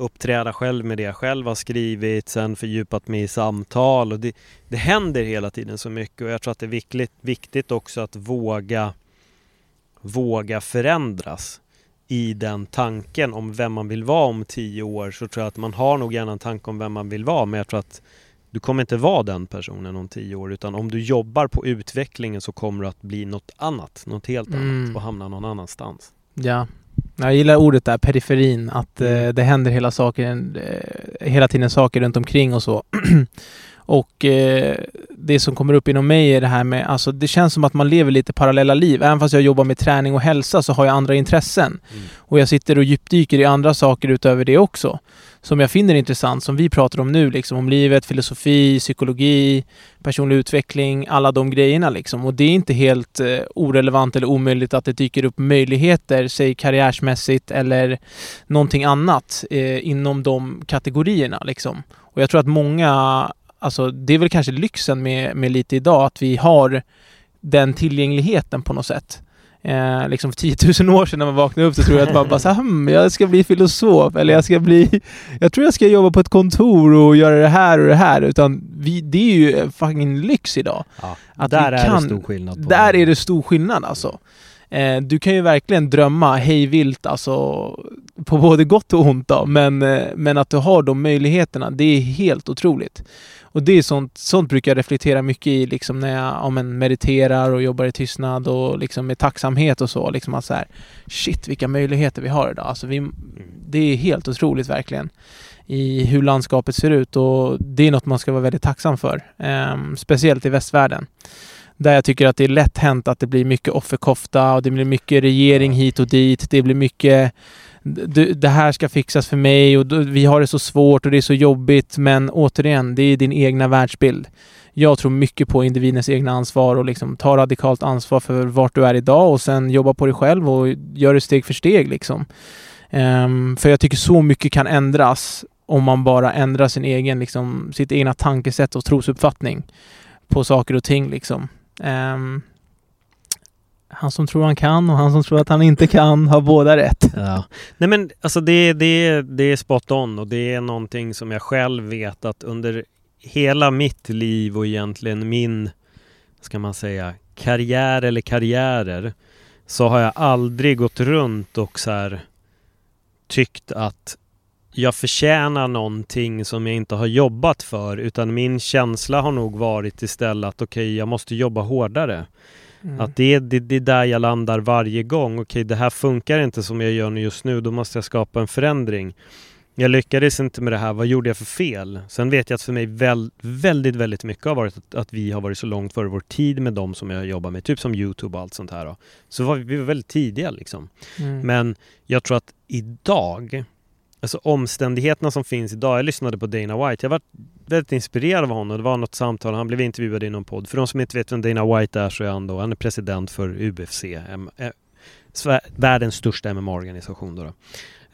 uppträda själv med det jag själv har skrivit, sen fördjupat mig i samtal och det, det händer hela tiden så mycket och jag tror att det är viktigt, viktigt också att våga våga förändras i den tanken om vem man vill vara om tio år så tror jag att man har nog gärna en tanke om vem man vill vara men jag tror att du kommer inte vara den personen om tio år utan om du jobbar på utvecklingen så kommer du att bli något annat, något helt annat mm. och hamna någon annanstans. Ja, jag gillar ordet där, periferin, att mm. eh, det händer hela, saker, eh, hela tiden saker runt omkring och så. och eh, det som kommer upp inom mig är det här med, alltså det känns som att man lever lite parallella liv. Även fast jag jobbar med träning och hälsa så har jag andra intressen. Mm. Och jag sitter och djupdyker i andra saker utöver det också som jag finner intressant, som vi pratar om nu, liksom om livet, filosofi, psykologi, personlig utveckling, alla de grejerna liksom. Och det är inte helt eh, orelevant eller omöjligt att det dyker upp möjligheter, säg karriärsmässigt eller någonting annat eh, inom de kategorierna liksom. Och jag tror att många, alltså det är väl kanske lyxen med, med lite idag, att vi har den tillgängligheten på något sätt. Eh, liksom för 10 000 år sedan när man vaknade upp så tror jag att man bara såhär, hm, jag ska bli filosof eller jag ska bli, jag tror jag ska jobba på ett kontor och göra det här och det här. Utan vi, det är ju fucking lyx idag. Ja, att där är kan, det stor skillnad. där är det stor skillnad alltså. Eh, du kan ju verkligen drömma hejvilt alltså på både gott och ont då, men, eh, men att du har de möjligheterna, det är helt otroligt. Och det är sånt, sånt brukar jag reflektera mycket i liksom när jag ja, men mediterar och jobbar i tystnad och liksom med tacksamhet och så. Liksom att så här, shit vilka möjligheter vi har idag. Alltså vi, det är helt otroligt verkligen i hur landskapet ser ut och det är något man ska vara väldigt tacksam för. Um, speciellt i västvärlden. Där jag tycker att det är lätt hänt att det blir mycket offerkofta och det blir mycket regering hit och dit. Det blir mycket det här ska fixas för mig och vi har det så svårt och det är så jobbigt. Men återigen, det är din egna världsbild. Jag tror mycket på individens egna ansvar och liksom ta radikalt ansvar för vart du är idag och sen jobba på dig själv och gör det steg för steg liksom. Um, för jag tycker så mycket kan ändras om man bara ändrar sin egen, liksom, sitt egna tankesätt och trosuppfattning på saker och ting liksom. Um, han som tror han kan och han som tror att han inte kan har båda rätt. Ja. Nej men alltså det, det, det är spot on och det är någonting som jag själv vet att under hela mitt liv och egentligen min, ska man säga, karriär eller karriärer så har jag aldrig gått runt och så här tyckt att jag förtjänar någonting som jag inte har jobbat för utan min känsla har nog varit istället att okej, okay, jag måste jobba hårdare. Mm. Att det är, det, det är där jag landar varje gång. Okej, det här funkar inte som jag gör just nu. Då måste jag skapa en förändring. Jag lyckades inte med det här. Vad gjorde jag för fel? Sen vet jag att för mig väl, väldigt, väldigt mycket har varit att, att, vi har varit så långt före vår tid med dem som jag jobbar med. Typ som Youtube och allt sånt här. Då. Så var vi, vi var väldigt tidiga liksom. Mm. Men jag tror att idag, alltså omständigheterna som finns idag. Jag lyssnade på Dana White. Jag var väldigt inspirerad av honom. Det var något samtal, han blev intervjuad i någon podd. För de som inte vet vem Dana White är så är han då, han är president för UFC. M- eh, världens största MMA-organisation då. då.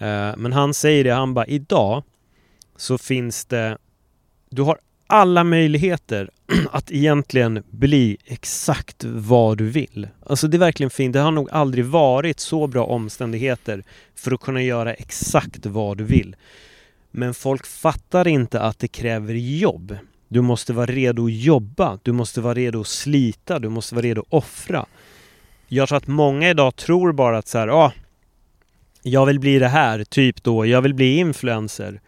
Eh, men han säger det, han bara idag så finns det, du har alla möjligheter att egentligen bli exakt vad du vill. Alltså det är verkligen fint. Det har nog aldrig varit så bra omständigheter för att kunna göra exakt vad du vill. Men folk fattar inte att det kräver jobb. Du måste vara redo att jobba. Du måste vara redo att slita. Du måste vara redo att offra. Jag tror att många idag tror bara att så här, ah, jag vill bli det här, typ då, jag vill bli influencer.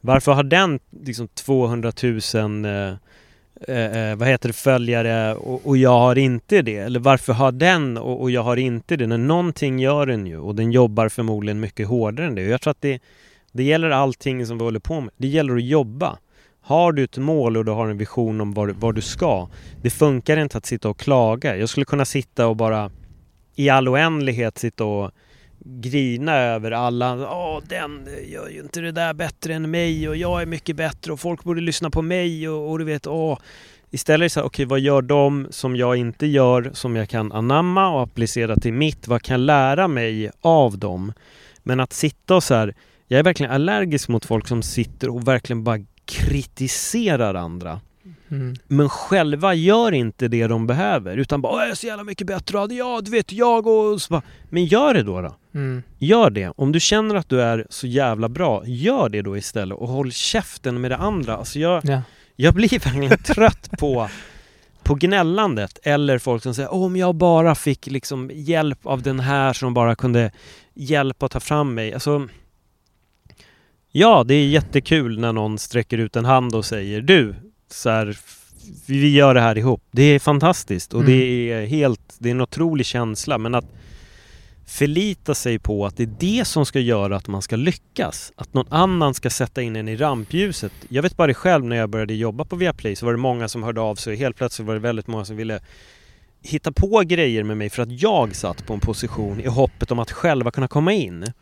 Varför har den liksom 200 000 eh, eh, eh, vad heter det, följare och, och jag har inte det? Eller varför har den och, och jag har inte det? När någonting gör den ju och den jobbar förmodligen mycket hårdare än det. Och jag tror att det, det gäller allting som vi håller på med. Det gäller att jobba. Har du ett mål och du har en vision om var, var du ska. Det funkar inte att sitta och klaga. Jag skulle kunna sitta och bara i all oändlighet sitta och grina över alla. Åh, den gör ju inte det där bättre än mig och jag är mycket bättre och folk borde lyssna på mig och, och du vet, åh. Istället är det så här, okej vad gör de som jag inte gör som jag kan anamma och applicera till mitt? Vad kan jag lära mig av dem? Men att sitta och så här, jag är verkligen allergisk mot folk som sitter och verkligen bara kritiserar andra. Mm. Men själva gör inte det de behöver utan bara "Åh, jag är så jävla mycket bättre, ja du vet jag och så bara, Men gör det då då. Mm. Gör det. Om du känner att du är så jävla bra, gör det då istället och håll käften med det andra. Alltså jag, Ja. jag blir verkligen trött på, på gnällandet eller folk som säger om jag bara fick liksom hjälp av den här som bara kunde hjälpa att ta fram mig. Alltså, ja, det är jättekul när någon sträcker ut en hand och säger du, så här, vi gör det här ihop. Det är fantastiskt och Mm. det är helt, det är en otrolig känsla men att förlita sig på att det är det som ska göra att man ska lyckas. Att någon annan ska sätta in en i rampljuset. Jag vet bara det själv när jag började jobba på Viaplay så var det många som hörde av sig. Helt plötsligt var det väldigt många som ville hitta på grejer med mig för att jag satt på en position i hoppet om att själva kunna komma in.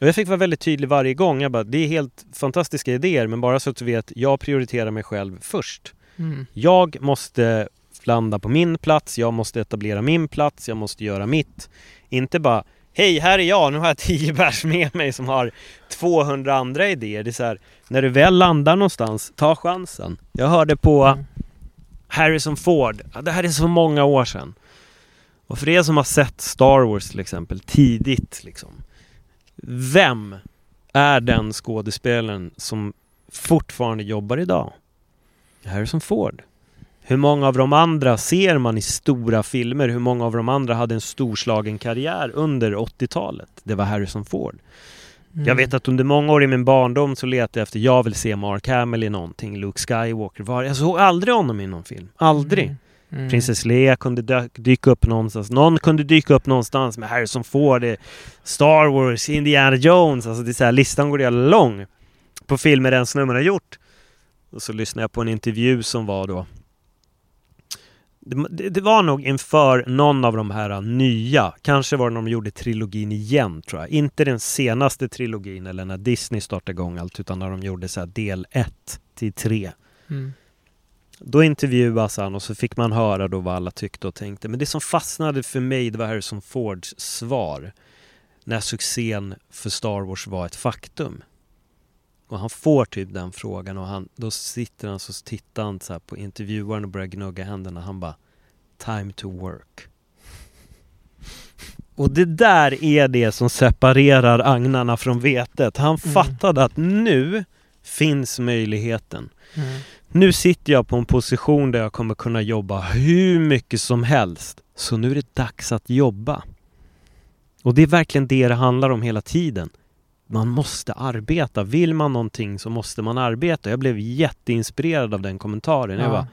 Och jag fick vara väldigt tydlig varje gång. Jag bara, det är helt fantastiska idéer men bara så att du vet, jag prioriterar mig själv först. Mm. Jag måste landa på min plats, jag måste etablera min plats, jag måste göra mitt. Inte bara Hej, här är jag, nu har jag 10 pers med mig som har 200 andra idéer. Det är så här, när du väl landar någonstans, ta chansen. Jag hörde på Mm. Harrison Ford, ja, det här är så många år sedan. Och för er som har sett Star Wars till exempel, tidigt liksom. Vem är den skådespelaren som fortfarande jobbar idag? Harrison Ford. Hur många av de andra ser man i stora filmer? Hur många av de andra hade en storslagen karriär under 80-talet? Det var Harrison Ford. Mm. Jag vet att under många år i min barndom så letade jag efter, jag vill se Mark Hamill i någonting, Luke Skywalker, var. Jag såg aldrig honom i någon film. Aldrig. Mm. Mm. Prinsess Leia kunde dyka upp någonstans. Någon kunde dyka upp någonstans med Harrison Ford, Star Wars, Indiana Jones. Alltså det är så här, listan går jävla lång på filmer den snubben har gjort. Och så lyssnade jag på en intervju som var då det, det, var nog inför någon av de här nya, kanske var det när de gjorde trilogin igen tror jag. Inte den senaste trilogin eller när Disney startade igång allt utan när de gjorde så här del 1 till 3. Mm. Då intervjuas han och så fick man höra då vad alla tyckte och tänkte. Men det som fastnade för mig det var Harrison Fords svar. När succén för Star Wars var ett faktum. Och han får typ den frågan och han, då sitter han så tittar han så på intervjuaren och börjar gnugga händerna. Han bara Time to work. Och det där är det som separerar agnarna från vetet. Han Mm. fattade att nu finns möjligheten. Mm. Nu sitter jag på en position där jag kommer kunna jobba hur mycket som helst. Så nu är det dags att jobba. Och det är verkligen det det handlar om hela tiden. Man måste arbeta. Vill man någonting så måste man arbeta. Jag blev jätteinspirerad av den kommentaren. Jag Ja. bara,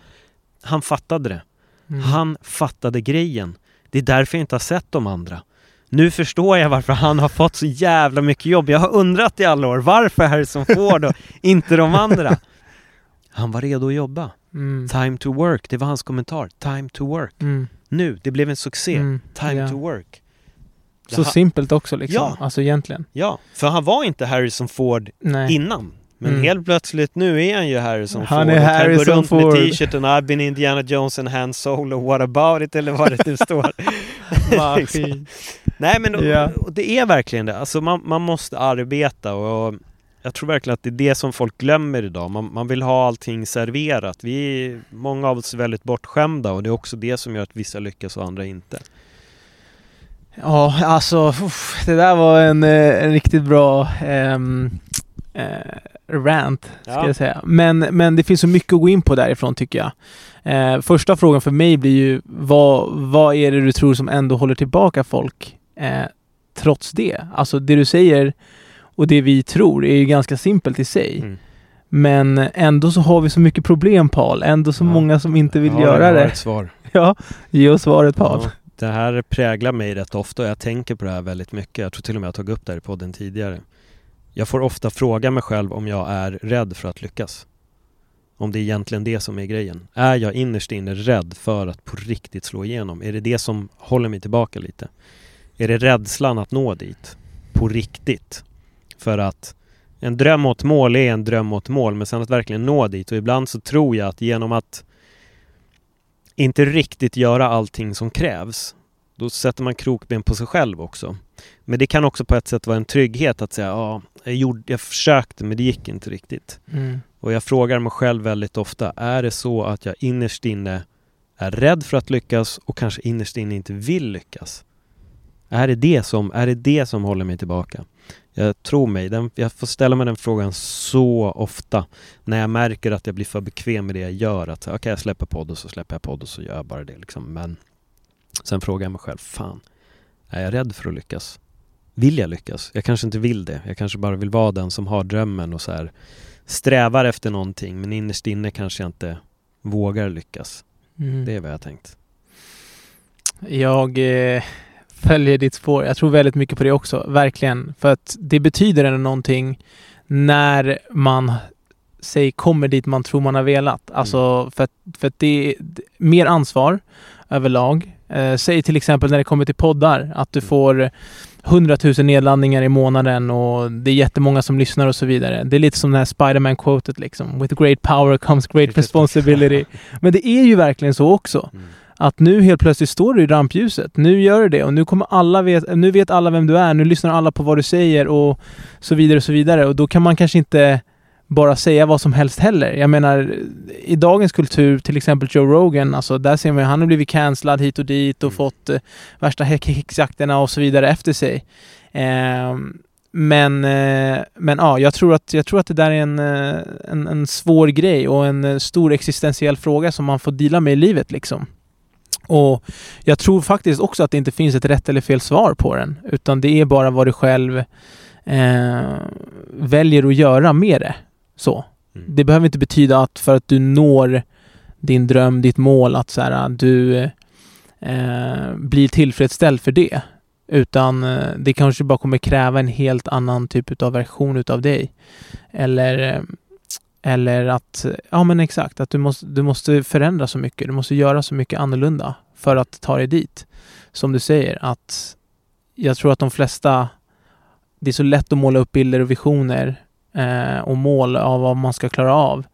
han fattade det. Mm. Han fattade grejen. Det är därför jag inte har sett de andra. Nu förstår jag varför han har fått så jävla mycket jobb. Jag har undrat i alla år, varför Harrison Ford och inte de andra? Han var redo att jobba. Mm. Time to work, det var hans kommentar. Time to work. Mm. Nu, det blev en succé. Mm. Time Ja. to work. Det Så ha- simpelt också liksom. Ja. Alltså egentligen. Ja, för han var inte Harrison Ford Nej. innan. Men Mm. helt plötsligt nu är han ju Harrison Han Ford är och kan Harrison gå runt Ford. med t-shirten I've been Indiana Jones and Han Solo, what about it eller vad det nu står. Liksom. Nej men och det är verkligen det. Alltså man, man måste arbeta och jag tror verkligen att det är det som folk glömmer idag. Man, man vill ha allting serverat. Vi är, många av oss är väldigt bortskämda och det är också det som gör att vissa lyckas och andra inte. Ja, alltså uff, det där var en, eh, en riktigt bra ehm, eh, rant, ska Ja. jag säga. Men, men det finns så mycket att gå in på därifrån tycker jag. Eh, första frågan för mig blir ju, vad, vad är det du tror som ändå håller tillbaka folk eh, trots det? Alltså det du säger och det vi tror är ju ganska simpelt i sig. Mm. Men ändå så har vi så mycket problem Paul. Ändå så Ja. många som inte vill Ja, göra det. ett svar. Ja, ge oss svaret Paul. Ja, det här präglar mig rätt ofta och jag tänker på det här väldigt mycket. Jag tror till och med jag tagit upp det här i podden tidigare. Jag får ofta fråga mig själv om jag är rädd för att lyckas. Om det är egentligen det som är grejen. Är jag innerst inne rädd för att på riktigt slå igenom? Är det det som håller mig tillbaka lite? Är det rädslan att nå dit? På riktigt? För att en dröm mot mål är en dröm mot mål men sen att verkligen nå dit och ibland så tror jag att genom att inte riktigt göra allting som krävs då sätter man krokben på sig själv också. Men det kan också på ett sätt vara en trygghet att säga ja, jag, gjorde, jag försökte men det gick inte riktigt. Mm. Och jag frågar mig själv väldigt ofta, är det så att jag innerst inne är rädd för att lyckas och kanske innerst inne inte vill lyckas? Är det det som, är det det som håller mig tillbaka? Jag tror mig, den, jag får ställa mig den frågan så ofta när jag märker att jag blir för bekväm med det jag gör. Att okej, jag släpper podd och så släpper jag podd och så gör jag bara det liksom. Men sen frågar jag mig själv, fan, är jag rädd för att lyckas? Vill jag lyckas? Jag kanske inte vill det. Jag kanske bara vill vara den som har drömmen och så här strävar efter någonting men innerst inne kanske jag inte vågar lyckas. Mm. Det är vad jag har tänkt. Jag eh, följer ditt spår. Jag tror väldigt mycket på det också, verkligen. För att det betyder ändå någonting när man säg kommer dit man tror man har velat. Alltså för att, för att det är mer ansvar överlag. Eh, säg till exempel när det kommer till poddar att du Mm. får 100 000 nedladdningar i månaden och det är jättemånga som lyssnar och så vidare. Det är lite som det här Spiderman-quotet liksom. With great power comes great responsibility. Men det är ju verkligen så också Mm. Att nu helt plötsligt står du i rampljuset. Nu gör du det och nu kommer alla vet, nu vet alla vem du är. Nu lyssnar alla på vad du säger och så vidare och så vidare. Och då kan man kanske inte bara säga vad som helst heller. Jag menar, i dagens kultur, till exempel Joe Rogan, alltså där ser man ju, han har blivit cancellad hit och dit och Mm. fått eh, värsta häxjakterna och så vidare efter sig. Ehm, men, eh, men ja, jag tror, att, jag tror att det där är en, eh, en, en svår grej och en eh, stor existentiell fråga som man får dela med i livet liksom. Och jag tror faktiskt också att det inte finns ett rätt eller fel svar på den. Utan det är bara vad du själv eh, väljer att göra med det. Så. Mm. Det behöver inte betyda att för att du når din dröm, ditt mål, att så här, du eh, blir tillfredsställd för det. Utan eh, det kanske bara kommer kräva en helt annan typ av version utav dig. Eller, eh, eller att, ja men exakt, att du måste, du måste förändra så mycket. Du måste göra så mycket annorlunda för att ta dig dit. Som du säger, att jag tror att de flesta, det är så lätt att måla upp bilder och visioner eh, och mål av vad man ska klara av.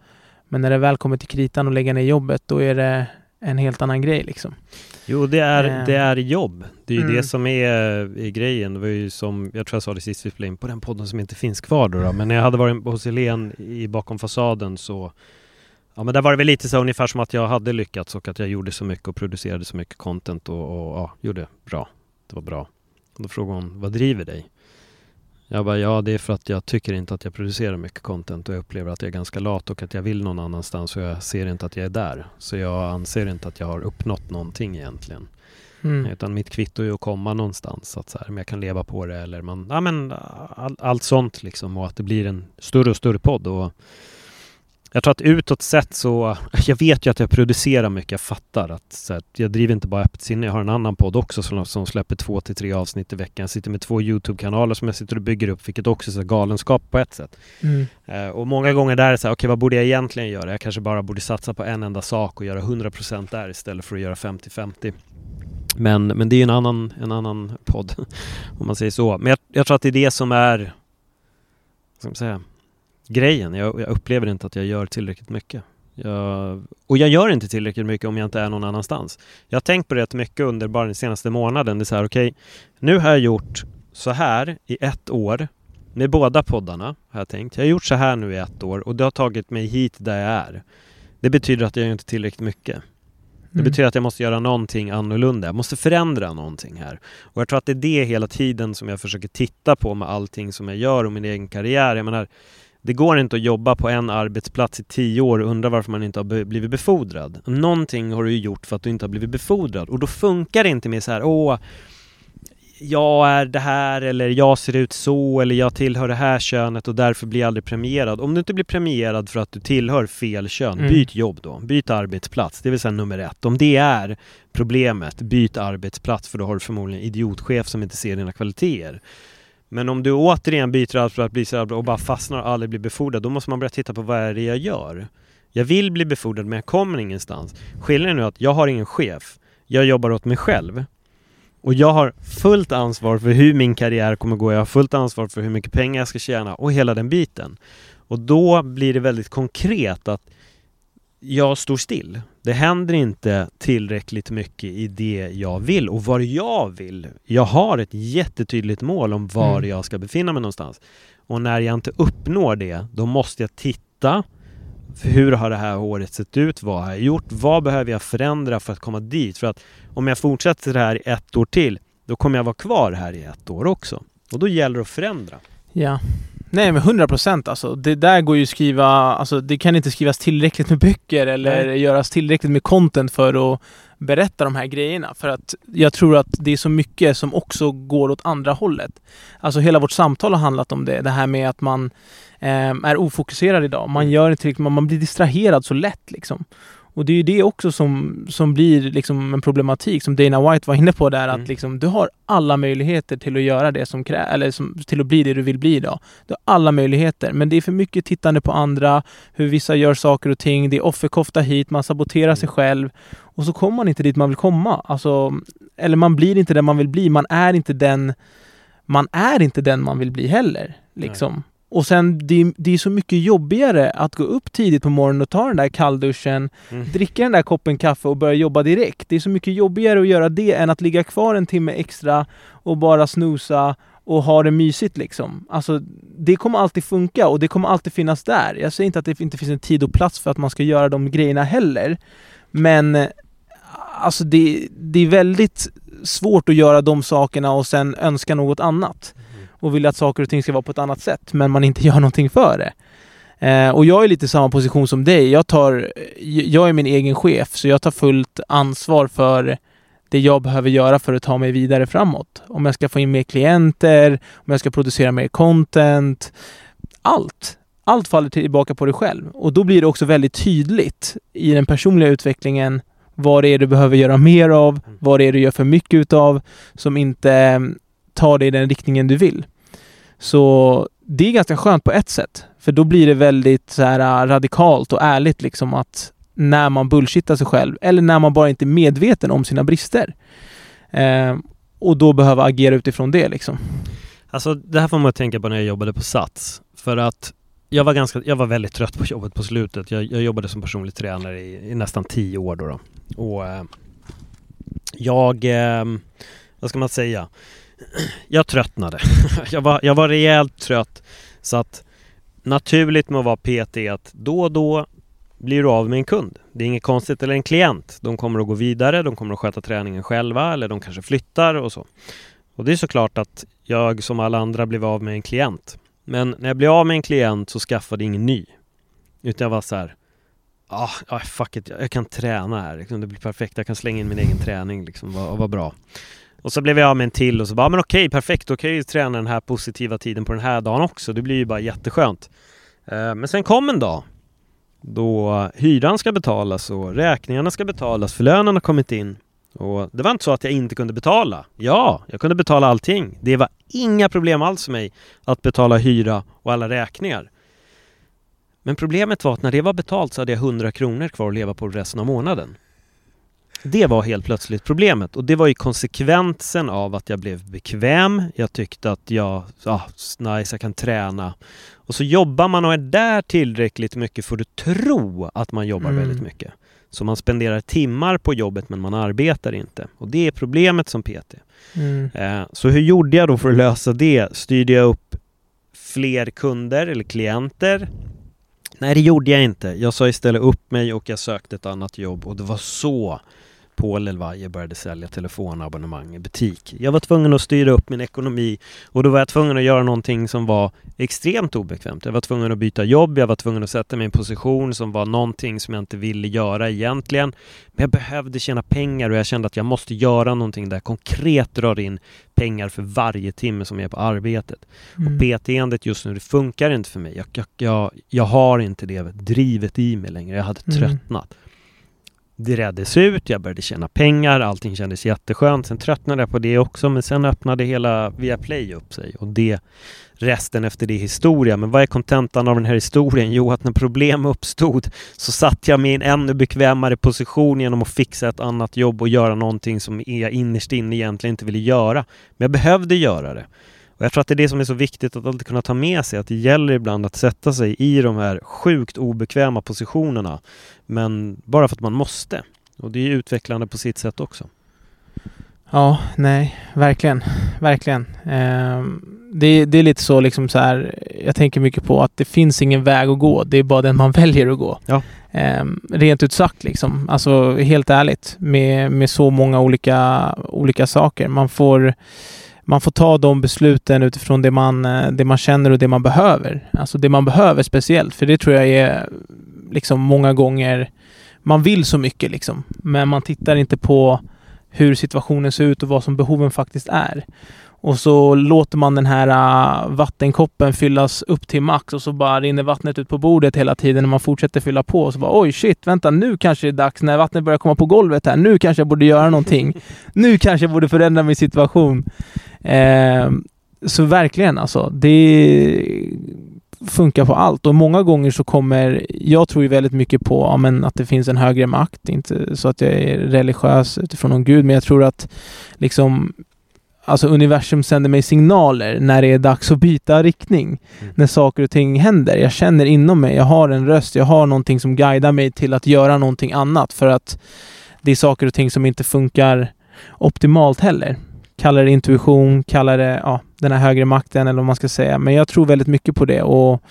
Men när det väl kommer till kritan och lägga ner jobbet, då är det en helt annan grej liksom. Jo, det är, Eh. det är jobb. Det är ju Mm. det som är, är grejen. Det var ju som, jag tror jag sa det sist vi spelade in på den podden som inte finns kvar då, då. Men när jag hade varit hos Helene i bakom fasaden så Ja men där var det väl lite så ungefär som att jag hade lyckats och att jag gjorde så mycket och producerade så mycket content och, och ja, gjorde bra. Det var bra. Och då frågade hon, vad driver dig? Jag bara, ja det är för att jag tycker inte att jag producerar mycket content och jag upplever att jag är ganska lat och att jag vill någon annanstans och jag ser inte att jag är där. Så jag anser inte att jag har uppnått någonting egentligen. Mm. Utan mitt kvitto är att komma någonstans. Att så här, om jag kan leva på det eller man, ja men all, allt sånt liksom och att det blir en större och större podd. Och jag tror att utåt sett så, jag vet ju att jag producerar mycket, jag fattar att så här, jag driver inte bara öppet sinne, jag har en annan podd också som, som släpper två till tre avsnitt i veckan. Jag sitter med två YouTube-kanaler som jag sitter och bygger upp, vilket också är så galenskap på ett sätt. Mm. Eh, och många gånger där är det så här, okej okay, vad borde jag egentligen göra? Jag kanske bara borde satsa på en enda sak och göra 100% där istället för att göra 50-50. Men, men det är en annan, en annan podd, om man säger så. Men jag, jag tror att det är det som är, vad ska man säga, grejen. Jag, jag, upplever inte att jag gör tillräckligt mycket. Jag, och jag gör inte tillräckligt mycket om jag inte är någon annanstans. Jag har tänkt på det rätt mycket under bara den senaste månaden. Det är så här, okej, okay, nu har jag gjort så här i ett år med båda poddarna, har jag tänkt. Jag har gjort så här nu i ett år och det har tagit mig hit där jag är. Det betyder att jag gör inte tillräckligt mycket. Det mm. betyder att jag måste göra någonting annorlunda. Jag måste förändra någonting här. Och jag tror att det är det hela tiden som jag försöker titta på med allting som jag gör och min egen karriär. Jag menar, det går inte att jobba på en arbetsplats i tio år och undra varför man inte har blivit befordrad. Någonting har du gjort för att du inte har blivit befordrad och då funkar det inte med så här, åh, jag är det här eller jag ser ut så eller jag tillhör det här könet och därför blir jag aldrig premierad. Om du inte blir premierad för att du tillhör fel kön, mm. byt jobb då. Byt arbetsplats, det vill säga nummer ett. Om det är problemet, byt arbetsplats för då har du förmodligen en idiotchef som inte ser dina kvaliteter. Men om du återigen byter allt för att bli så och bara fastnar och aldrig blir befordrad, då måste man börja titta på vad är det jag gör? Jag vill bli befordrad men jag kommer ingenstans. Skillnaden är att jag har ingen chef. Jag jobbar åt mig själv. Och jag har fullt ansvar för hur min karriär kommer gå. Jag har fullt ansvar för hur mycket pengar jag ska tjäna och hela den biten. Och då blir det väldigt konkret att jag står still. Det händer inte tillräckligt mycket i det jag vill och vad jag vill. Jag har ett jättetydligt mål om var mm. jag ska befinna mig någonstans. Och när jag inte uppnår det, då måste jag titta hur har det här året sett ut? Vad har jag gjort? Vad behöver jag förändra för att komma dit? För att om jag fortsätter det här i ett år till, då kommer jag vara kvar här i ett år också. Och då gäller det att förändra. Ja, Nej men 100 procent alltså. Det där går ju att skriva, alltså det kan inte skrivas tillräckligt med böcker eller Nej. göras tillräckligt med content för att berätta de här grejerna. För att jag tror att det är så mycket som också går åt andra hållet. Alltså hela vårt samtal har handlat om det. Det här med att man eh, är ofokuserad idag. Man mm. gör inte riktigt, man blir distraherad så lätt liksom. Och det är ju det också som, som blir liksom en problematik som Dana White var inne på där mm. att liksom, du har alla möjligheter till att göra det som krävs, eller som, till att bli det du vill bli idag. Du har alla möjligheter, men det är för mycket tittande på andra, hur vissa gör saker och ting, det är offerkofta hit, man saboterar mm. sig själv och så kommer man inte dit man vill komma. Alltså, eller man blir inte den man vill bli, man är inte den man är inte den man vill bli heller. Liksom. Och sen, det, det är så mycket jobbigare att gå upp tidigt på morgonen och ta den där kallduschen, mm. dricka den där koppen kaffe och börja jobba direkt. Det är så mycket jobbigare att göra det än att ligga kvar en timme extra och bara snusa och ha det mysigt liksom. Alltså, det kommer alltid funka och det kommer alltid finnas där. Jag säger inte att det inte finns en tid och plats för att man ska göra de grejerna heller. Men alltså det, det är väldigt svårt att göra de sakerna och sen önska något annat och vill att saker och ting ska vara på ett annat sätt, men man inte gör någonting för det. Eh, och jag är lite i samma position som dig. Jag, tar, jag är min egen chef, så jag tar fullt ansvar för det jag behöver göra för att ta mig vidare framåt. Om jag ska få in mer klienter, om jag ska producera mer content. Allt. Allt faller tillbaka på dig själv. Och då blir det också väldigt tydligt i den personliga utvecklingen vad det är du behöver göra mer av, vad det är du gör för mycket utav som inte tar dig i den riktningen du vill. Så det är ganska skönt på ett sätt. För då blir det väldigt så här äh, radikalt och ärligt liksom att när man bullshittar sig själv eller när man bara inte är medveten om sina brister. Eh, och då behöva agera utifrån det liksom. Alltså det här får man tänka på när jag jobbade på Sats. För att jag var, ganska, jag var väldigt trött på jobbet på slutet. Jag, jag jobbade som personlig tränare i, i, nästan tio år då. då. Och eh, jag, eh, vad ska man säga? jag tröttnade. jag, var, jag var rejält trött. Så att naturligt med att vara PT är att då och då blir du av med en kund. Det är inget konstigt, eller en klient. De kommer att gå vidare, de kommer att sköta träningen själva eller de kanske flyttar och så. Och det är såklart att jag som alla andra blev av med en klient. Men när jag blev av med en klient så skaffade jag ingen ny. Utan jag var så här, ah, ah fuck it, jag kan träna här. Liksom, det blir perfekt, jag kan slänga in min egen träning liksom, vad, vad bra. Och så blev jag av med en till och så bara, ah, men okej, perfekt, då kan jag ju träna den här positiva tiden på den här dagen också. Det blir ju bara jätteskönt. Eh, men sen kom en dag då hyran ska betalas och räkningarna ska betalas för lönen har kommit in. Och det var inte så att jag inte kunde betala. Ja, jag kunde betala allting. Det var inga problem alls för mig att betala hyra och alla räkningar. Men problemet var att när det var betalt så hade jag 100 kronor kvar att leva på resten av månaden. Det var helt plötsligt problemet och det var ju konsekvensen av att jag blev bekväm. Jag tyckte att jag, ah, nice, jag kan träna. Och så jobbar man och är där tillräckligt mycket för att tro att man jobbar Mm. väldigt mycket. Så man spenderar timmar på jobbet men man arbetar inte. Och det är problemet som PT. Mm. Eh, Så hur gjorde jag då för att lösa det? Styrde jag upp fler kunder eller klienter? Nej, det gjorde jag inte. Jag sa istället upp mig och jag sökte ett annat jobb och det var så Paul Elvaje började sälja telefonabonnemang i butik. Jag var tvungen att styra upp min ekonomi och då var jag tvungen att göra någonting som var extremt obekvämt. Jag var tvungen att byta jobb, jag var tvungen att sätta mig i en position som var någonting som jag inte ville göra egentligen. Men jag behövde tjäna pengar och jag kände att jag måste göra någonting där jag konkret drar in pengar för varje timme som jag är på arbetet. Mm. Och PT-andet just nu, det funkar inte för mig. Jag, jag, jag, jag har inte det drivet i mig längre. Jag hade Mm. tröttnat. Det reddes ut, jag började tjäna pengar, allting kändes jätteskönt. Sen tröttnade jag på det också, men sen öppnade hela Viaplay upp sig och det resten efter det är historia. Men vad är kontentan av den här historien? Jo, att när problem uppstod så satt jag mig i en ännu bekvämare position genom att fixa ett annat jobb och göra någonting som jag innerst inne egentligen inte ville göra. Men jag behövde göra det. Och jag tror att det är det som är så viktigt att alltid kunna ta med sig, att det gäller ibland att sätta sig i de här sjukt obekväma positionerna. Men bara för att man måste. Och det är utvecklande på sitt sätt också. Ja, nej, verkligen. Verkligen. Ehm, det, det är lite så liksom så här, jag tänker mycket på att det finns ingen väg att gå, det är bara den man väljer att gå. Ja. Ehm, rent ut sagt liksom, alltså helt ärligt, med, med så många olika, olika saker. Man får, man får ta de besluten utifrån det man, eh, det man känner och det man behöver. Alltså det man behöver speciellt, för det tror jag är liksom många gånger, man vill så mycket liksom, men man tittar inte på hur situationen ser ut och vad som behoven faktiskt är. Och så låter man den här uh, vattenkoppen fyllas upp till max och så bara rinner vattnet ut på bordet hela tiden när man fortsätter fylla på. Och så bara oj shit, vänta nu kanske det är dags när vattnet börjar komma på golvet här. Nu kanske jag borde göra någonting. nu kanske jag borde förändra min situation. Eh, så verkligen alltså, det funkar på allt och många gånger så kommer, jag tror ju väldigt mycket på ja, men att det finns en högre makt, inte så att jag är religiös utifrån någon gud, men jag tror att liksom Alltså universum sänder mig signaler när det är dags att byta riktning. Mm. När saker och ting händer. Jag känner inom mig, jag har en röst, jag har någonting som guidar mig till att göra någonting annat för att det är saker och ting som inte funkar optimalt heller. Kalla det intuition, kalla det ja, den här högre makten eller vad man ska säga. Men jag tror väldigt mycket på det och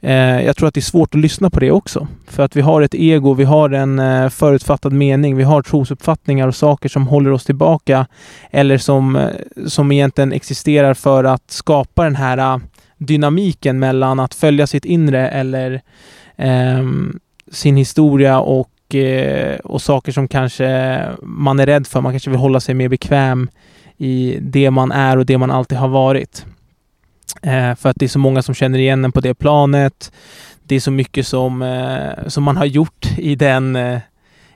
eh, jag tror att det är svårt att lyssna på det också. För att vi har ett ego, vi har en eh, förutfattad mening, vi har trosuppfattningar och saker som håller oss tillbaka eller som, eh, som egentligen existerar för att skapa den här eh, dynamiken mellan att följa sitt inre eller eh, sin historia och, eh, och saker som kanske man är rädd för. Man kanske vill hålla sig mer bekväm i det man är och det man alltid har varit. Eh, för att det är så många som känner igen en på det planet. Det är så mycket som, eh, som man har gjort i den, eh,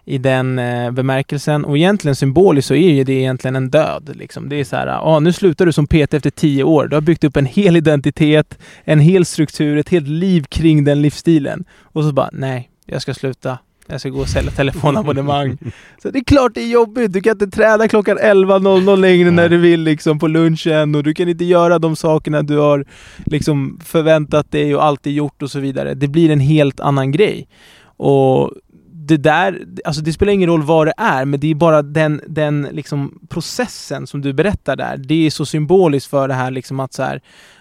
i den eh, bemärkelsen. Och egentligen symboliskt så är ju det egentligen en död. Liksom. Det är så här, ah, nu slutar du som PT efter tio år. Du har byggt upp en hel identitet, en hel struktur, ett helt liv kring den livsstilen. Och så bara, nej, jag ska sluta. Jag ska gå och sälja telefonabonnemang. Så det är klart det är jobbigt. Du kan inte träna klockan 11.00 längre när du vill liksom på lunchen och du kan inte göra de sakerna du har liksom förväntat dig och alltid gjort och så vidare. Det blir en helt annan grej. Och det där, alltså det spelar ingen roll vad det är, men det är bara den, den liksom processen som du berättar där. Det är så symboliskt för det här liksom att så här,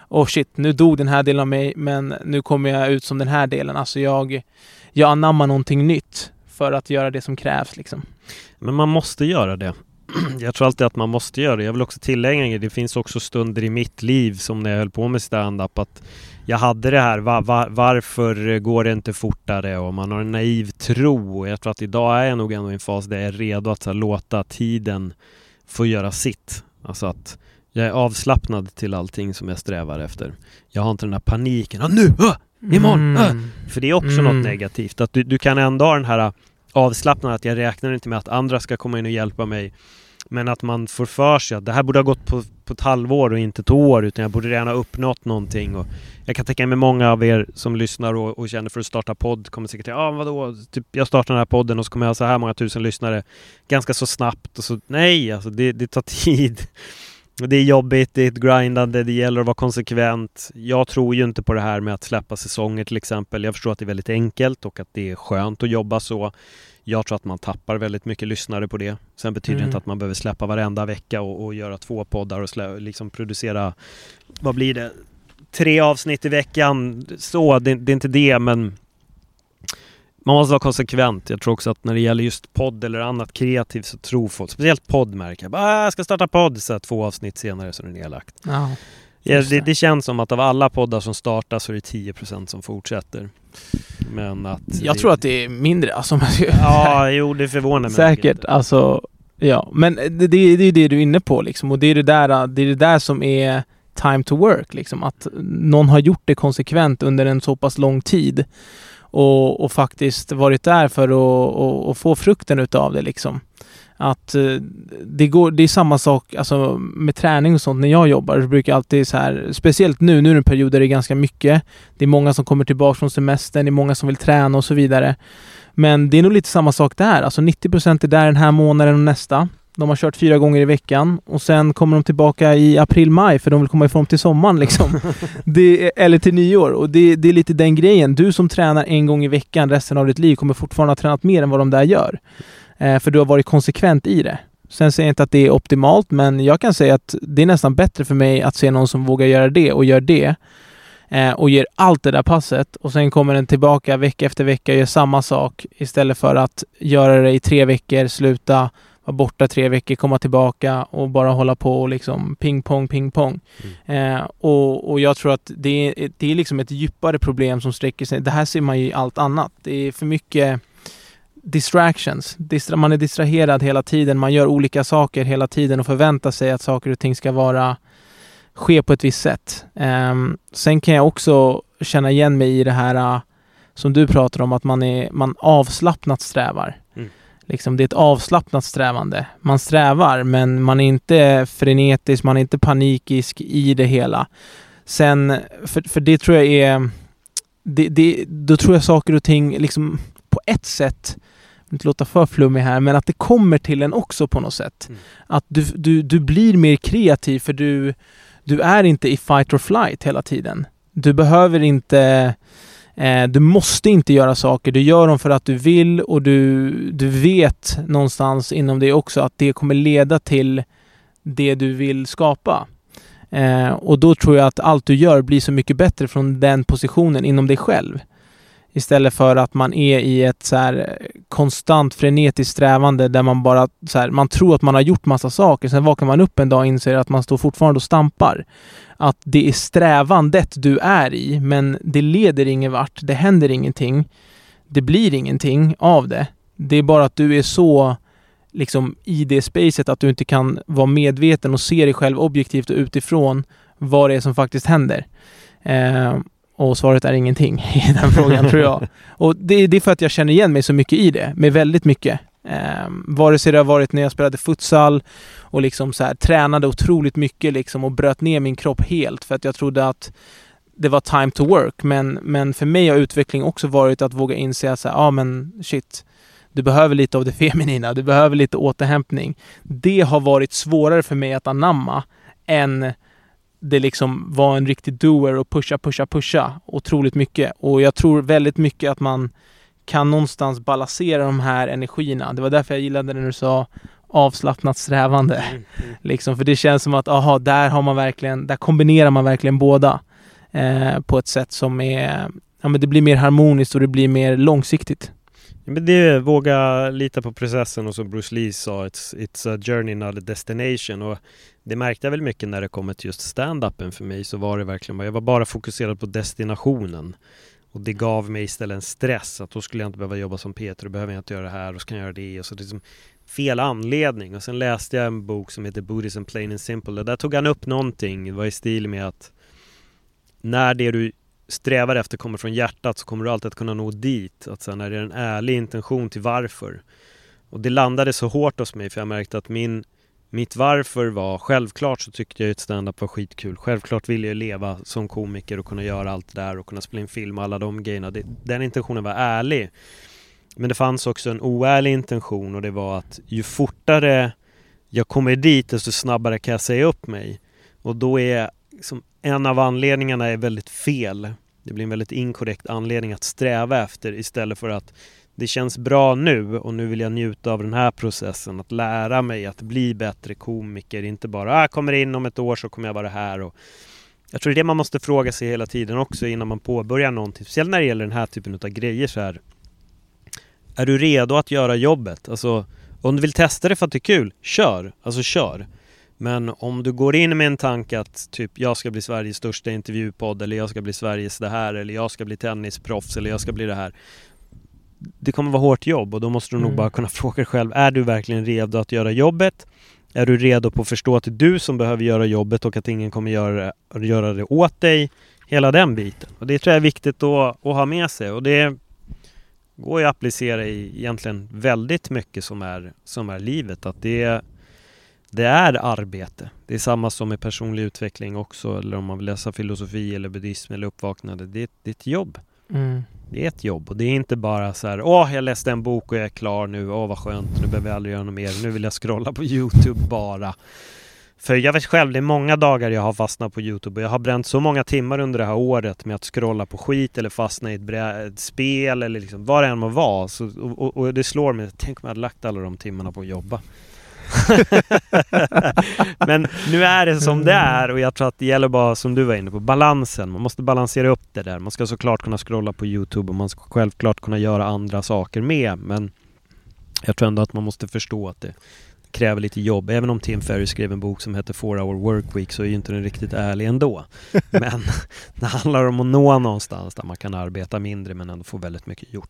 oh shit, nu dog den här delen av mig, men nu kommer jag ut som den här delen. Alltså jag, jag anammar någonting nytt för att göra det som krävs liksom. Men man måste göra det. Jag tror alltid att man måste göra det. Jag vill också tillägga en grej. Det finns också stunder i mitt liv som när jag höll på med stand-up att jag hade det här, va, va, varför går det inte fortare? Och man har en naiv tro. Och jag tror att idag är jag nog ändå i en fas där jag är redo att här, låta tiden få göra sitt. Alltså att jag är avslappnad till allting som jag strävar efter. Jag har inte den här paniken. Ah, nu! Ah! Imorgon! Mm. Äh! För det är också Mm. något negativt. Att du, du kan ändå ha den här avslappnad att jag räknar inte med att andra ska komma in och hjälpa mig. Men att man får för sig att det här borde ha gått på, på ett halvår och inte ett år utan jag borde redan ha uppnått någonting. Och jag kan tänka mig många av er som lyssnar och, och känner för att starta podd kommer säkert ja ah, vadå, typ, jag startar den här podden och så kommer jag ha så här många tusen lyssnare ganska så snabbt. Och så, nej, alltså det, det tar tid. Det är jobbigt, det är ett grindande, det gäller att vara konsekvent. Jag tror ju inte på det här med att släppa säsonger till exempel. Jag förstår att det är väldigt enkelt och att det är skönt att jobba så. Jag tror att man tappar väldigt mycket lyssnare på det. Sen betyder det Mm. inte att man behöver släppa varenda vecka och, och göra två poddar och slä, liksom producera, vad blir det, tre avsnitt i veckan. Så, det, det är inte det men man måste vara konsekvent. Jag tror också att när det gäller just podd eller annat kreativt så tror folk, speciellt podd märker jag, bara, "Ah, jag ska starta podd, så här, två avsnitt senare så är det nedlagt. Ja. Ja, det, det. det känns som att av alla poddar som startas så är det 10% som fortsätter. Men att... Jag tror att det är mindre. Alltså, Ja, jo det förvånar mig Säkert. inte. Alltså, ja. Men det, det, det är det du är inne på liksom. Och det är det där, det är det där som är time to work liksom. Att någon har gjort det konsekvent under en så pass lång tid. Och, och faktiskt varit där för att och, och få frukten utav det liksom. Att eh, det, går, det är samma sak alltså, med träning och sånt. När jag jobbar så brukar jag alltid så här, speciellt nu, nu är det en period där det är ganska mycket. Det är många som kommer tillbaka från semestern, det är många som vill träna och så vidare. Men det är nog lite samma sak där. Alltså 90% är där den här månaden och nästa. De har kört fyra gånger i veckan och sen kommer de tillbaka i april-maj för de vill komma ifrån till sommaren liksom. det eller till nyår. Och det, det är lite den grejen. Du som tränar en gång i veckan resten av ditt liv kommer fortfarande ha tränat mer än vad de där gör. Eh, för du har varit konsekvent i det. Sen säger jag inte att det är optimalt, men jag kan säga att det är nästan bättre för mig att se någon som vågar göra det och gör det eh, och ger allt det där passet och sen kommer den tillbaka vecka efter vecka och gör samma sak istället för att göra det i tre veckor, sluta, vara borta tre veckor, komma tillbaka och bara hålla på och liksom ping pong, ping pong. Eh, och, och jag tror att det är, det är liksom ett djupare problem som sträcker sig. Det här ser man ju i allt annat. Det är för mycket distractions. Distra, man är distraherad hela tiden. Man gör olika saker hela tiden och förväntar sig att saker och ting ska vara ske på ett visst sätt. Ehm, sen kan jag också känna igen mig i det här uh, som du pratar om, att man, är, man avslappnat strävar. Mm. Liksom, det är ett avslappnat strävande. Man strävar, men man är inte frenetisk, man är inte panikisk i det hela. Sen, för, för det tror jag är... Det, det, då tror jag saker och ting liksom på ett sätt, inte låta för flummig här, men att det kommer till en också på något sätt. Mm. Att du, du, du blir mer kreativ för du, du är inte i fight or flight hela tiden. Du behöver inte eh, du måste inte göra saker. Du gör dem för att du vill och du, du vet någonstans inom dig också att det kommer leda till det du vill skapa. Eh, och då tror jag att allt du gör blir så mycket bättre från den positionen inom dig själv. Istället för att man är i ett så här eh, konstant frenetiskt strävande där man bara så här, man tror att man har gjort massa saker. Sen vaknar man upp en dag och inser att man står fortfarande och stampar. Att det är strävandet du är i, men det leder ingen vart. Det händer ingenting. Det blir ingenting av det. Det är bara att du är så liksom i det spacet att du inte kan vara medveten och se dig själv objektivt och utifrån vad det är som faktiskt händer. Eh, och svaret är ingenting i den frågan tror jag. Och det, det är för att jag känner igen mig så mycket i det, med väldigt mycket. Eh, vare sig det har varit när jag spelade futsal och liksom så här, tränade otroligt mycket liksom och bröt ner min kropp helt för att jag trodde att det var time to work. Men, men för mig har utveckling också varit att våga inse att här, ah, men shit, du behöver lite av det feminina, du behöver lite återhämtning. Det har varit svårare för mig att anamma än det liksom var en riktig doer och pusha, pusha, pusha otroligt mycket. Och jag tror väldigt mycket att man kan någonstans balansera de här energierna. Det var därför jag gillade när du sa avslappnat strävande. Mm, Liksom, för det känns som att, aha, där har man verkligen, där kombinerar man verkligen båda. Eh, på ett sätt som är, ja men det blir mer harmoniskt och det blir mer långsiktigt. Men det är våga lita på processen och som Bruce Lee sa, it's, it's a journey not a destination. Och det märkte jag väl mycket när det kommer till just stand-upen för mig så var det verkligen, bara jag var bara fokuserad på destinationen. Och det gav mig istället en stress att då skulle jag inte behöva jobba som Peter, då behöver jag inte göra det här och så kan jag göra det. Och så det är liksom fel anledning. Och sen läste jag en bok som heter Buddhism Plain and Simple och där tog han upp någonting, det var i stil med att när det du strävar efter kommer från hjärtat så kommer du alltid att kunna nå dit. Att sen är det en ärlig intention till varför. Och det landade så hårt hos mig för jag märkte att min mitt varför var självklart så tyckte jag att stand-up var skitkul. Självklart ville jag leva som komiker och kunna göra allt det där och kunna spela in film och alla de grejerna. Det, den intentionen var ärlig. Men det fanns också en oärlig intention och det var att ju fortare jag kommer dit desto snabbare kan jag säga upp mig. Och då är liksom, en av anledningarna är väldigt fel. Det blir en väldigt inkorrekt anledning att sträva efter istället för att det känns bra nu och nu vill jag njuta av den här processen. Att lära mig att bli bättre komiker. Inte bara ah, jag kommer in om ett år så kommer jag vara här. Och jag tror det är det man måste fråga sig hela tiden också innan man påbörjar någonting. Speciellt när det gäller den här typen av grejer så här. Är du redo att göra jobbet? Alltså om du vill testa det för att det är kul, kör! Alltså kör! Men om du går in med en tanke att typ jag ska bli Sveriges största intervjupodd eller jag ska bli Sveriges det här eller jag ska bli tennisproffs eller jag ska bli det här det kommer vara hårt jobb och då måste du mm. nog bara kunna fråga dig själv, är du verkligen redo att göra jobbet? Är du redo på att förstå att det är du som behöver göra jobbet och att ingen kommer göra, göra det åt dig? Hela den biten. Och det tror jag är viktigt att, att ha med sig och det går ju att applicera i egentligen väldigt mycket som är, som är livet. Att det, det är arbete. Det är samma som med personlig utveckling också eller om man vill läsa filosofi eller buddhism eller uppvaknande. Det, det är ett jobb. Mm. Det är ett jobb och det är inte bara så här Åh, jag läste en bok och jag är klar nu. Åh, vad skönt. Nu behöver jag aldrig göra något mer. Nu vill jag scrolla på Youtube bara. För jag vet själv, det är många dagar jag har fastnat på Youtube och jag har bränt så många timmar under det här året med att scrolla på skit eller fastna i ett, ett spel eller liksom vad det än må vara. Så, och, och, och, det slår mig, tänk om jag hade lagt alla de timmarna på att jobba. Men nu är det som det är och jag tror att det gäller bara som du var inne på, balansen. Man måste balansera upp det där. Man ska såklart kunna scrolla på Youtube och man ska självklart kunna göra andra saker med. Men jag tror ändå att man måste förstå att det kräver lite jobb. Även om Tim Ferry skrev en bok som heter 4 hour work week så är ju inte den riktigt ärlig ändå. Men det handlar om att nå någonstans där man kan arbeta mindre men ändå få väldigt mycket gjort.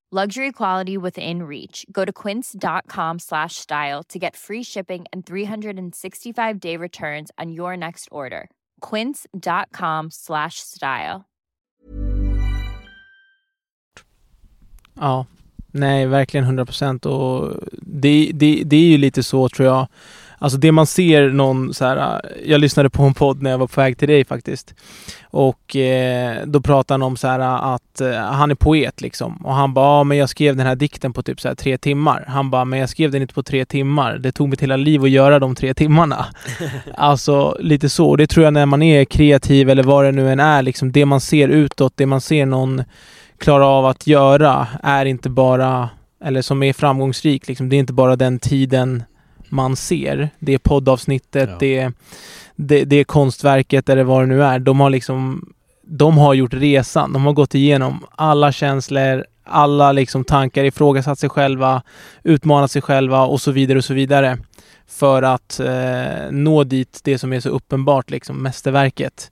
Luxury quality within reach. Go to quince.com slash style to get free shipping and 365 day returns on your next order. quince.com slash style. Ja, nej, verkligen 100 procent. Och det, det, det är ju lite så tror jag Alltså det man ser någon så här, jag lyssnade på en podd när jag var på väg till dig faktiskt. Och eh, då pratade han om så här att eh, han är poet liksom. Och han bara, ja men jag skrev den här dikten på typ så här tre timmar. Han bara, men jag skrev den inte på tre timmar. Det tog mitt hela liv att göra de tre timmarna. alltså lite så. Och det tror jag när man är kreativ eller vad det nu än är, liksom det man ser utåt, det man ser någon klara av att göra är inte bara, eller som är framgångsrik, liksom, det är inte bara den tiden man ser. Det är poddavsnittet, ja. det, är, det, det är konstverket eller vad det nu är. De har liksom de har gjort resan. De har gått igenom alla känslor, alla liksom tankar, ifrågasatt sig själva, utmanat sig själva och så vidare och så vidare. För att eh, nå dit det som är så uppenbart, liksom mästerverket.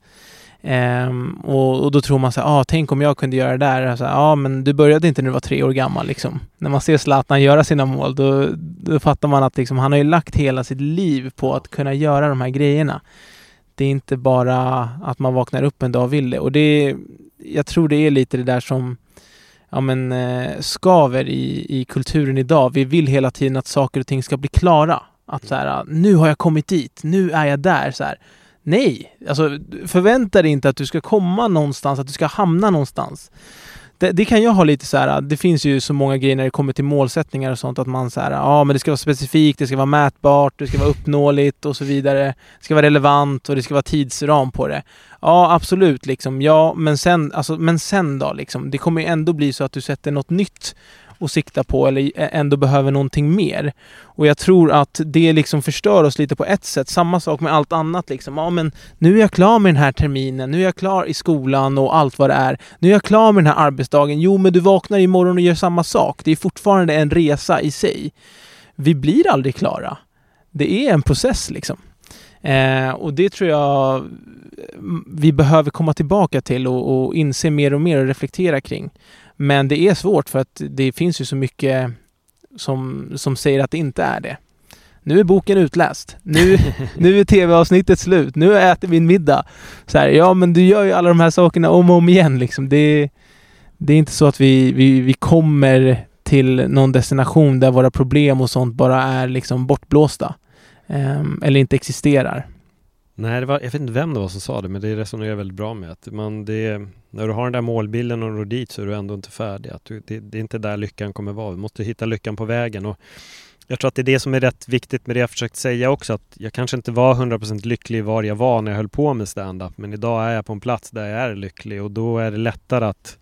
Um, och, och, då tror man så här, ah, tänk om jag kunde göra det där. Alltså, ja, ah, men du började inte när du var tre år gammal liksom. När man ser Zlatan göra sina mål, då, då fattar man att liksom, han har ju lagt hela sitt liv på att kunna göra de här grejerna. Det är inte bara att man vaknar upp en dag och vill det. Och det jag tror det är lite det där som ja, men, eh, skaver i, i kulturen idag. Vi vill hela tiden att saker och ting ska bli klara. Att så här, ah, nu har jag kommit dit, nu är jag där. Så här Nej, alltså förvänta dig inte att du ska komma någonstans, att du ska hamna någonstans. Det, det, kan jag ha lite så här, det finns ju så många grejer när det kommer till målsättningar och sånt att man så här, ja men det ska vara specifikt, det ska vara mätbart, det ska vara uppnåeligt och så vidare. Det ska vara relevant och det ska vara tidsram på det. Ja, absolut liksom. Ja, men sen, alltså, men sen då liksom. Det kommer ju ändå bli så att du sätter något nytt att sikta på eller ändå behöver någonting mer. Och jag tror att det liksom förstör oss lite på ett sätt. Samma sak med allt annat liksom. Ja, men nu är jag klar med den här terminen, nu är jag klar i skolan och allt vad det är. Nu är jag klar med den här arbetsdagen. Jo, men du vaknar imorgon och gör samma sak. Det är fortfarande en resa i sig. Vi blir aldrig klara. Det är en process liksom. Eh, och det tror jag mm, vi behöver komma tillbaka till och, och inse mer och mer och reflektera kring. Men det är svårt för att det finns ju så mycket som, som säger att det inte är det. Nu är boken utläst. Nu, nu är tv-avsnittet slut. Nu äter vi en middag. Så här, ja, men du gör ju alla de här sakerna om och om igen. Liksom. Det, det är inte så att vi, vi, vi kommer till någon destination där våra problem och sånt bara är liksom bortblåsta. Um, eller inte existerar. Nej, det var, jag vet inte vem det var som sa det, men det resonerar jag väldigt bra med. Att man, det, när du har den där målbilden och når dit så är du ändå inte färdig. Att du, det, det, är inte där lyckan kommer vara. Du måste hitta lyckan på vägen. Och jag tror att det är det som är rätt viktigt med det jag försökt säga också. Att jag kanske inte var 100% lycklig var jag var när jag höll på med stand-up. Men idag är jag på en plats där jag är lycklig och då är det lättare att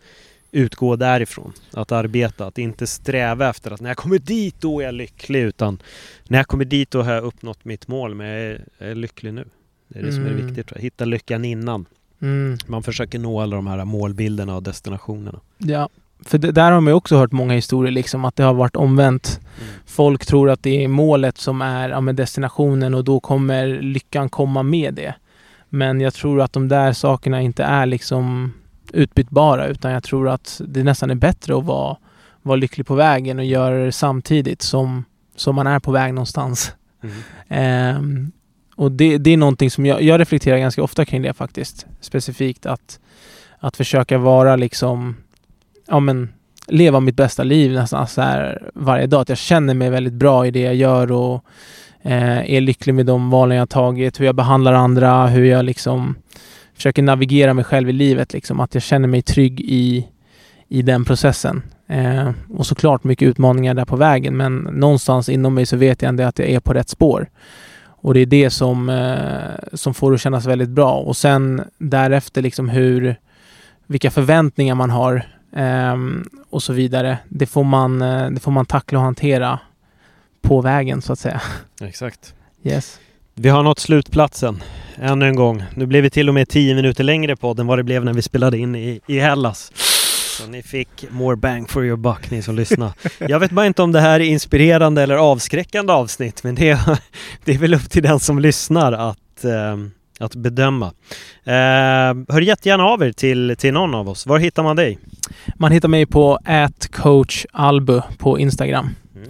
utgå därifrån. Att arbeta, att inte sträva efter att när jag kommer dit då är jag lycklig utan när jag kommer dit då har jag uppnått mitt mål men jag är, jag är lycklig nu. Det är det mm. som är mm. viktigt. Hitta lyckan innan. Mm. Man försöker nå alla de här målbilderna och destinationerna. Ja, för det, där har man ju också hört många historier liksom att det har varit omvänt. Mm. Folk tror att det är målet som är ja, destinationen och då kommer lyckan komma med det. Men jag tror att de där sakerna inte är liksom utbytbara utan jag tror att det nästan är bättre att vara, vara lycklig på vägen och göra det samtidigt som, som man är på väg någonstans. Mm. Um, och det, det är någonting som jag, jag reflekterar ganska ofta kring det faktiskt. Specifikt att, att försöka vara liksom, ja men leva mitt bästa liv nästan så här varje dag. Att jag känner mig väldigt bra i det jag gör och eh, är lycklig med de valen jag tagit, hur jag behandlar andra, hur jag liksom försöker navigera mig själv i livet. Liksom. Att jag känner mig trygg i, i den processen. Eh, och såklart mycket utmaningar där på vägen, men någonstans inom mig så vet jag ändå att jag är på rätt spår. Och det är det som, eh, som får det att kännas väldigt bra. Och sen därefter liksom hur, vilka förväntningar man har eh, och så vidare. Det får, man, eh, det får man tackla och hantera på vägen så att säga. Exakt. Yes. Vi har nått slutplatsen ännu en gång. Nu blev vi till och med tio minuter längre på än vad det blev när vi spelade in i, i Hellas. Så ni fick more bang for your buck ni som lyssnar. Jag vet bara inte om det här är inspirerande eller avskräckande avsnitt men det är, det är väl upp till den som lyssnar att, eh, att bedöma. Eh, hör jättegärna av er till, till någon av oss. Var hittar man dig? Man hittar mig på atcoachalbu på Instagram. Mm.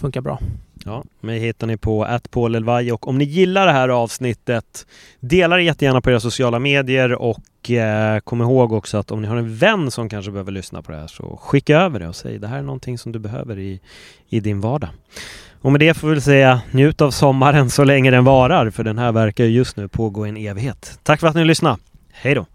Funkar bra. Ja, mig hittar ni på atpaulelvaj och om ni gillar det här avsnittet dela det jättegärna på era sociala medier och eh, kom ihåg också att om ni har en vän som kanske behöver lyssna på det här så skicka över det och säg det här är någonting som du behöver i, i din vardag. Och med det får vi säga njut av sommaren så länge den varar för den här verkar just nu pågå en evighet. Tack för att ni lyssnade. Hej då!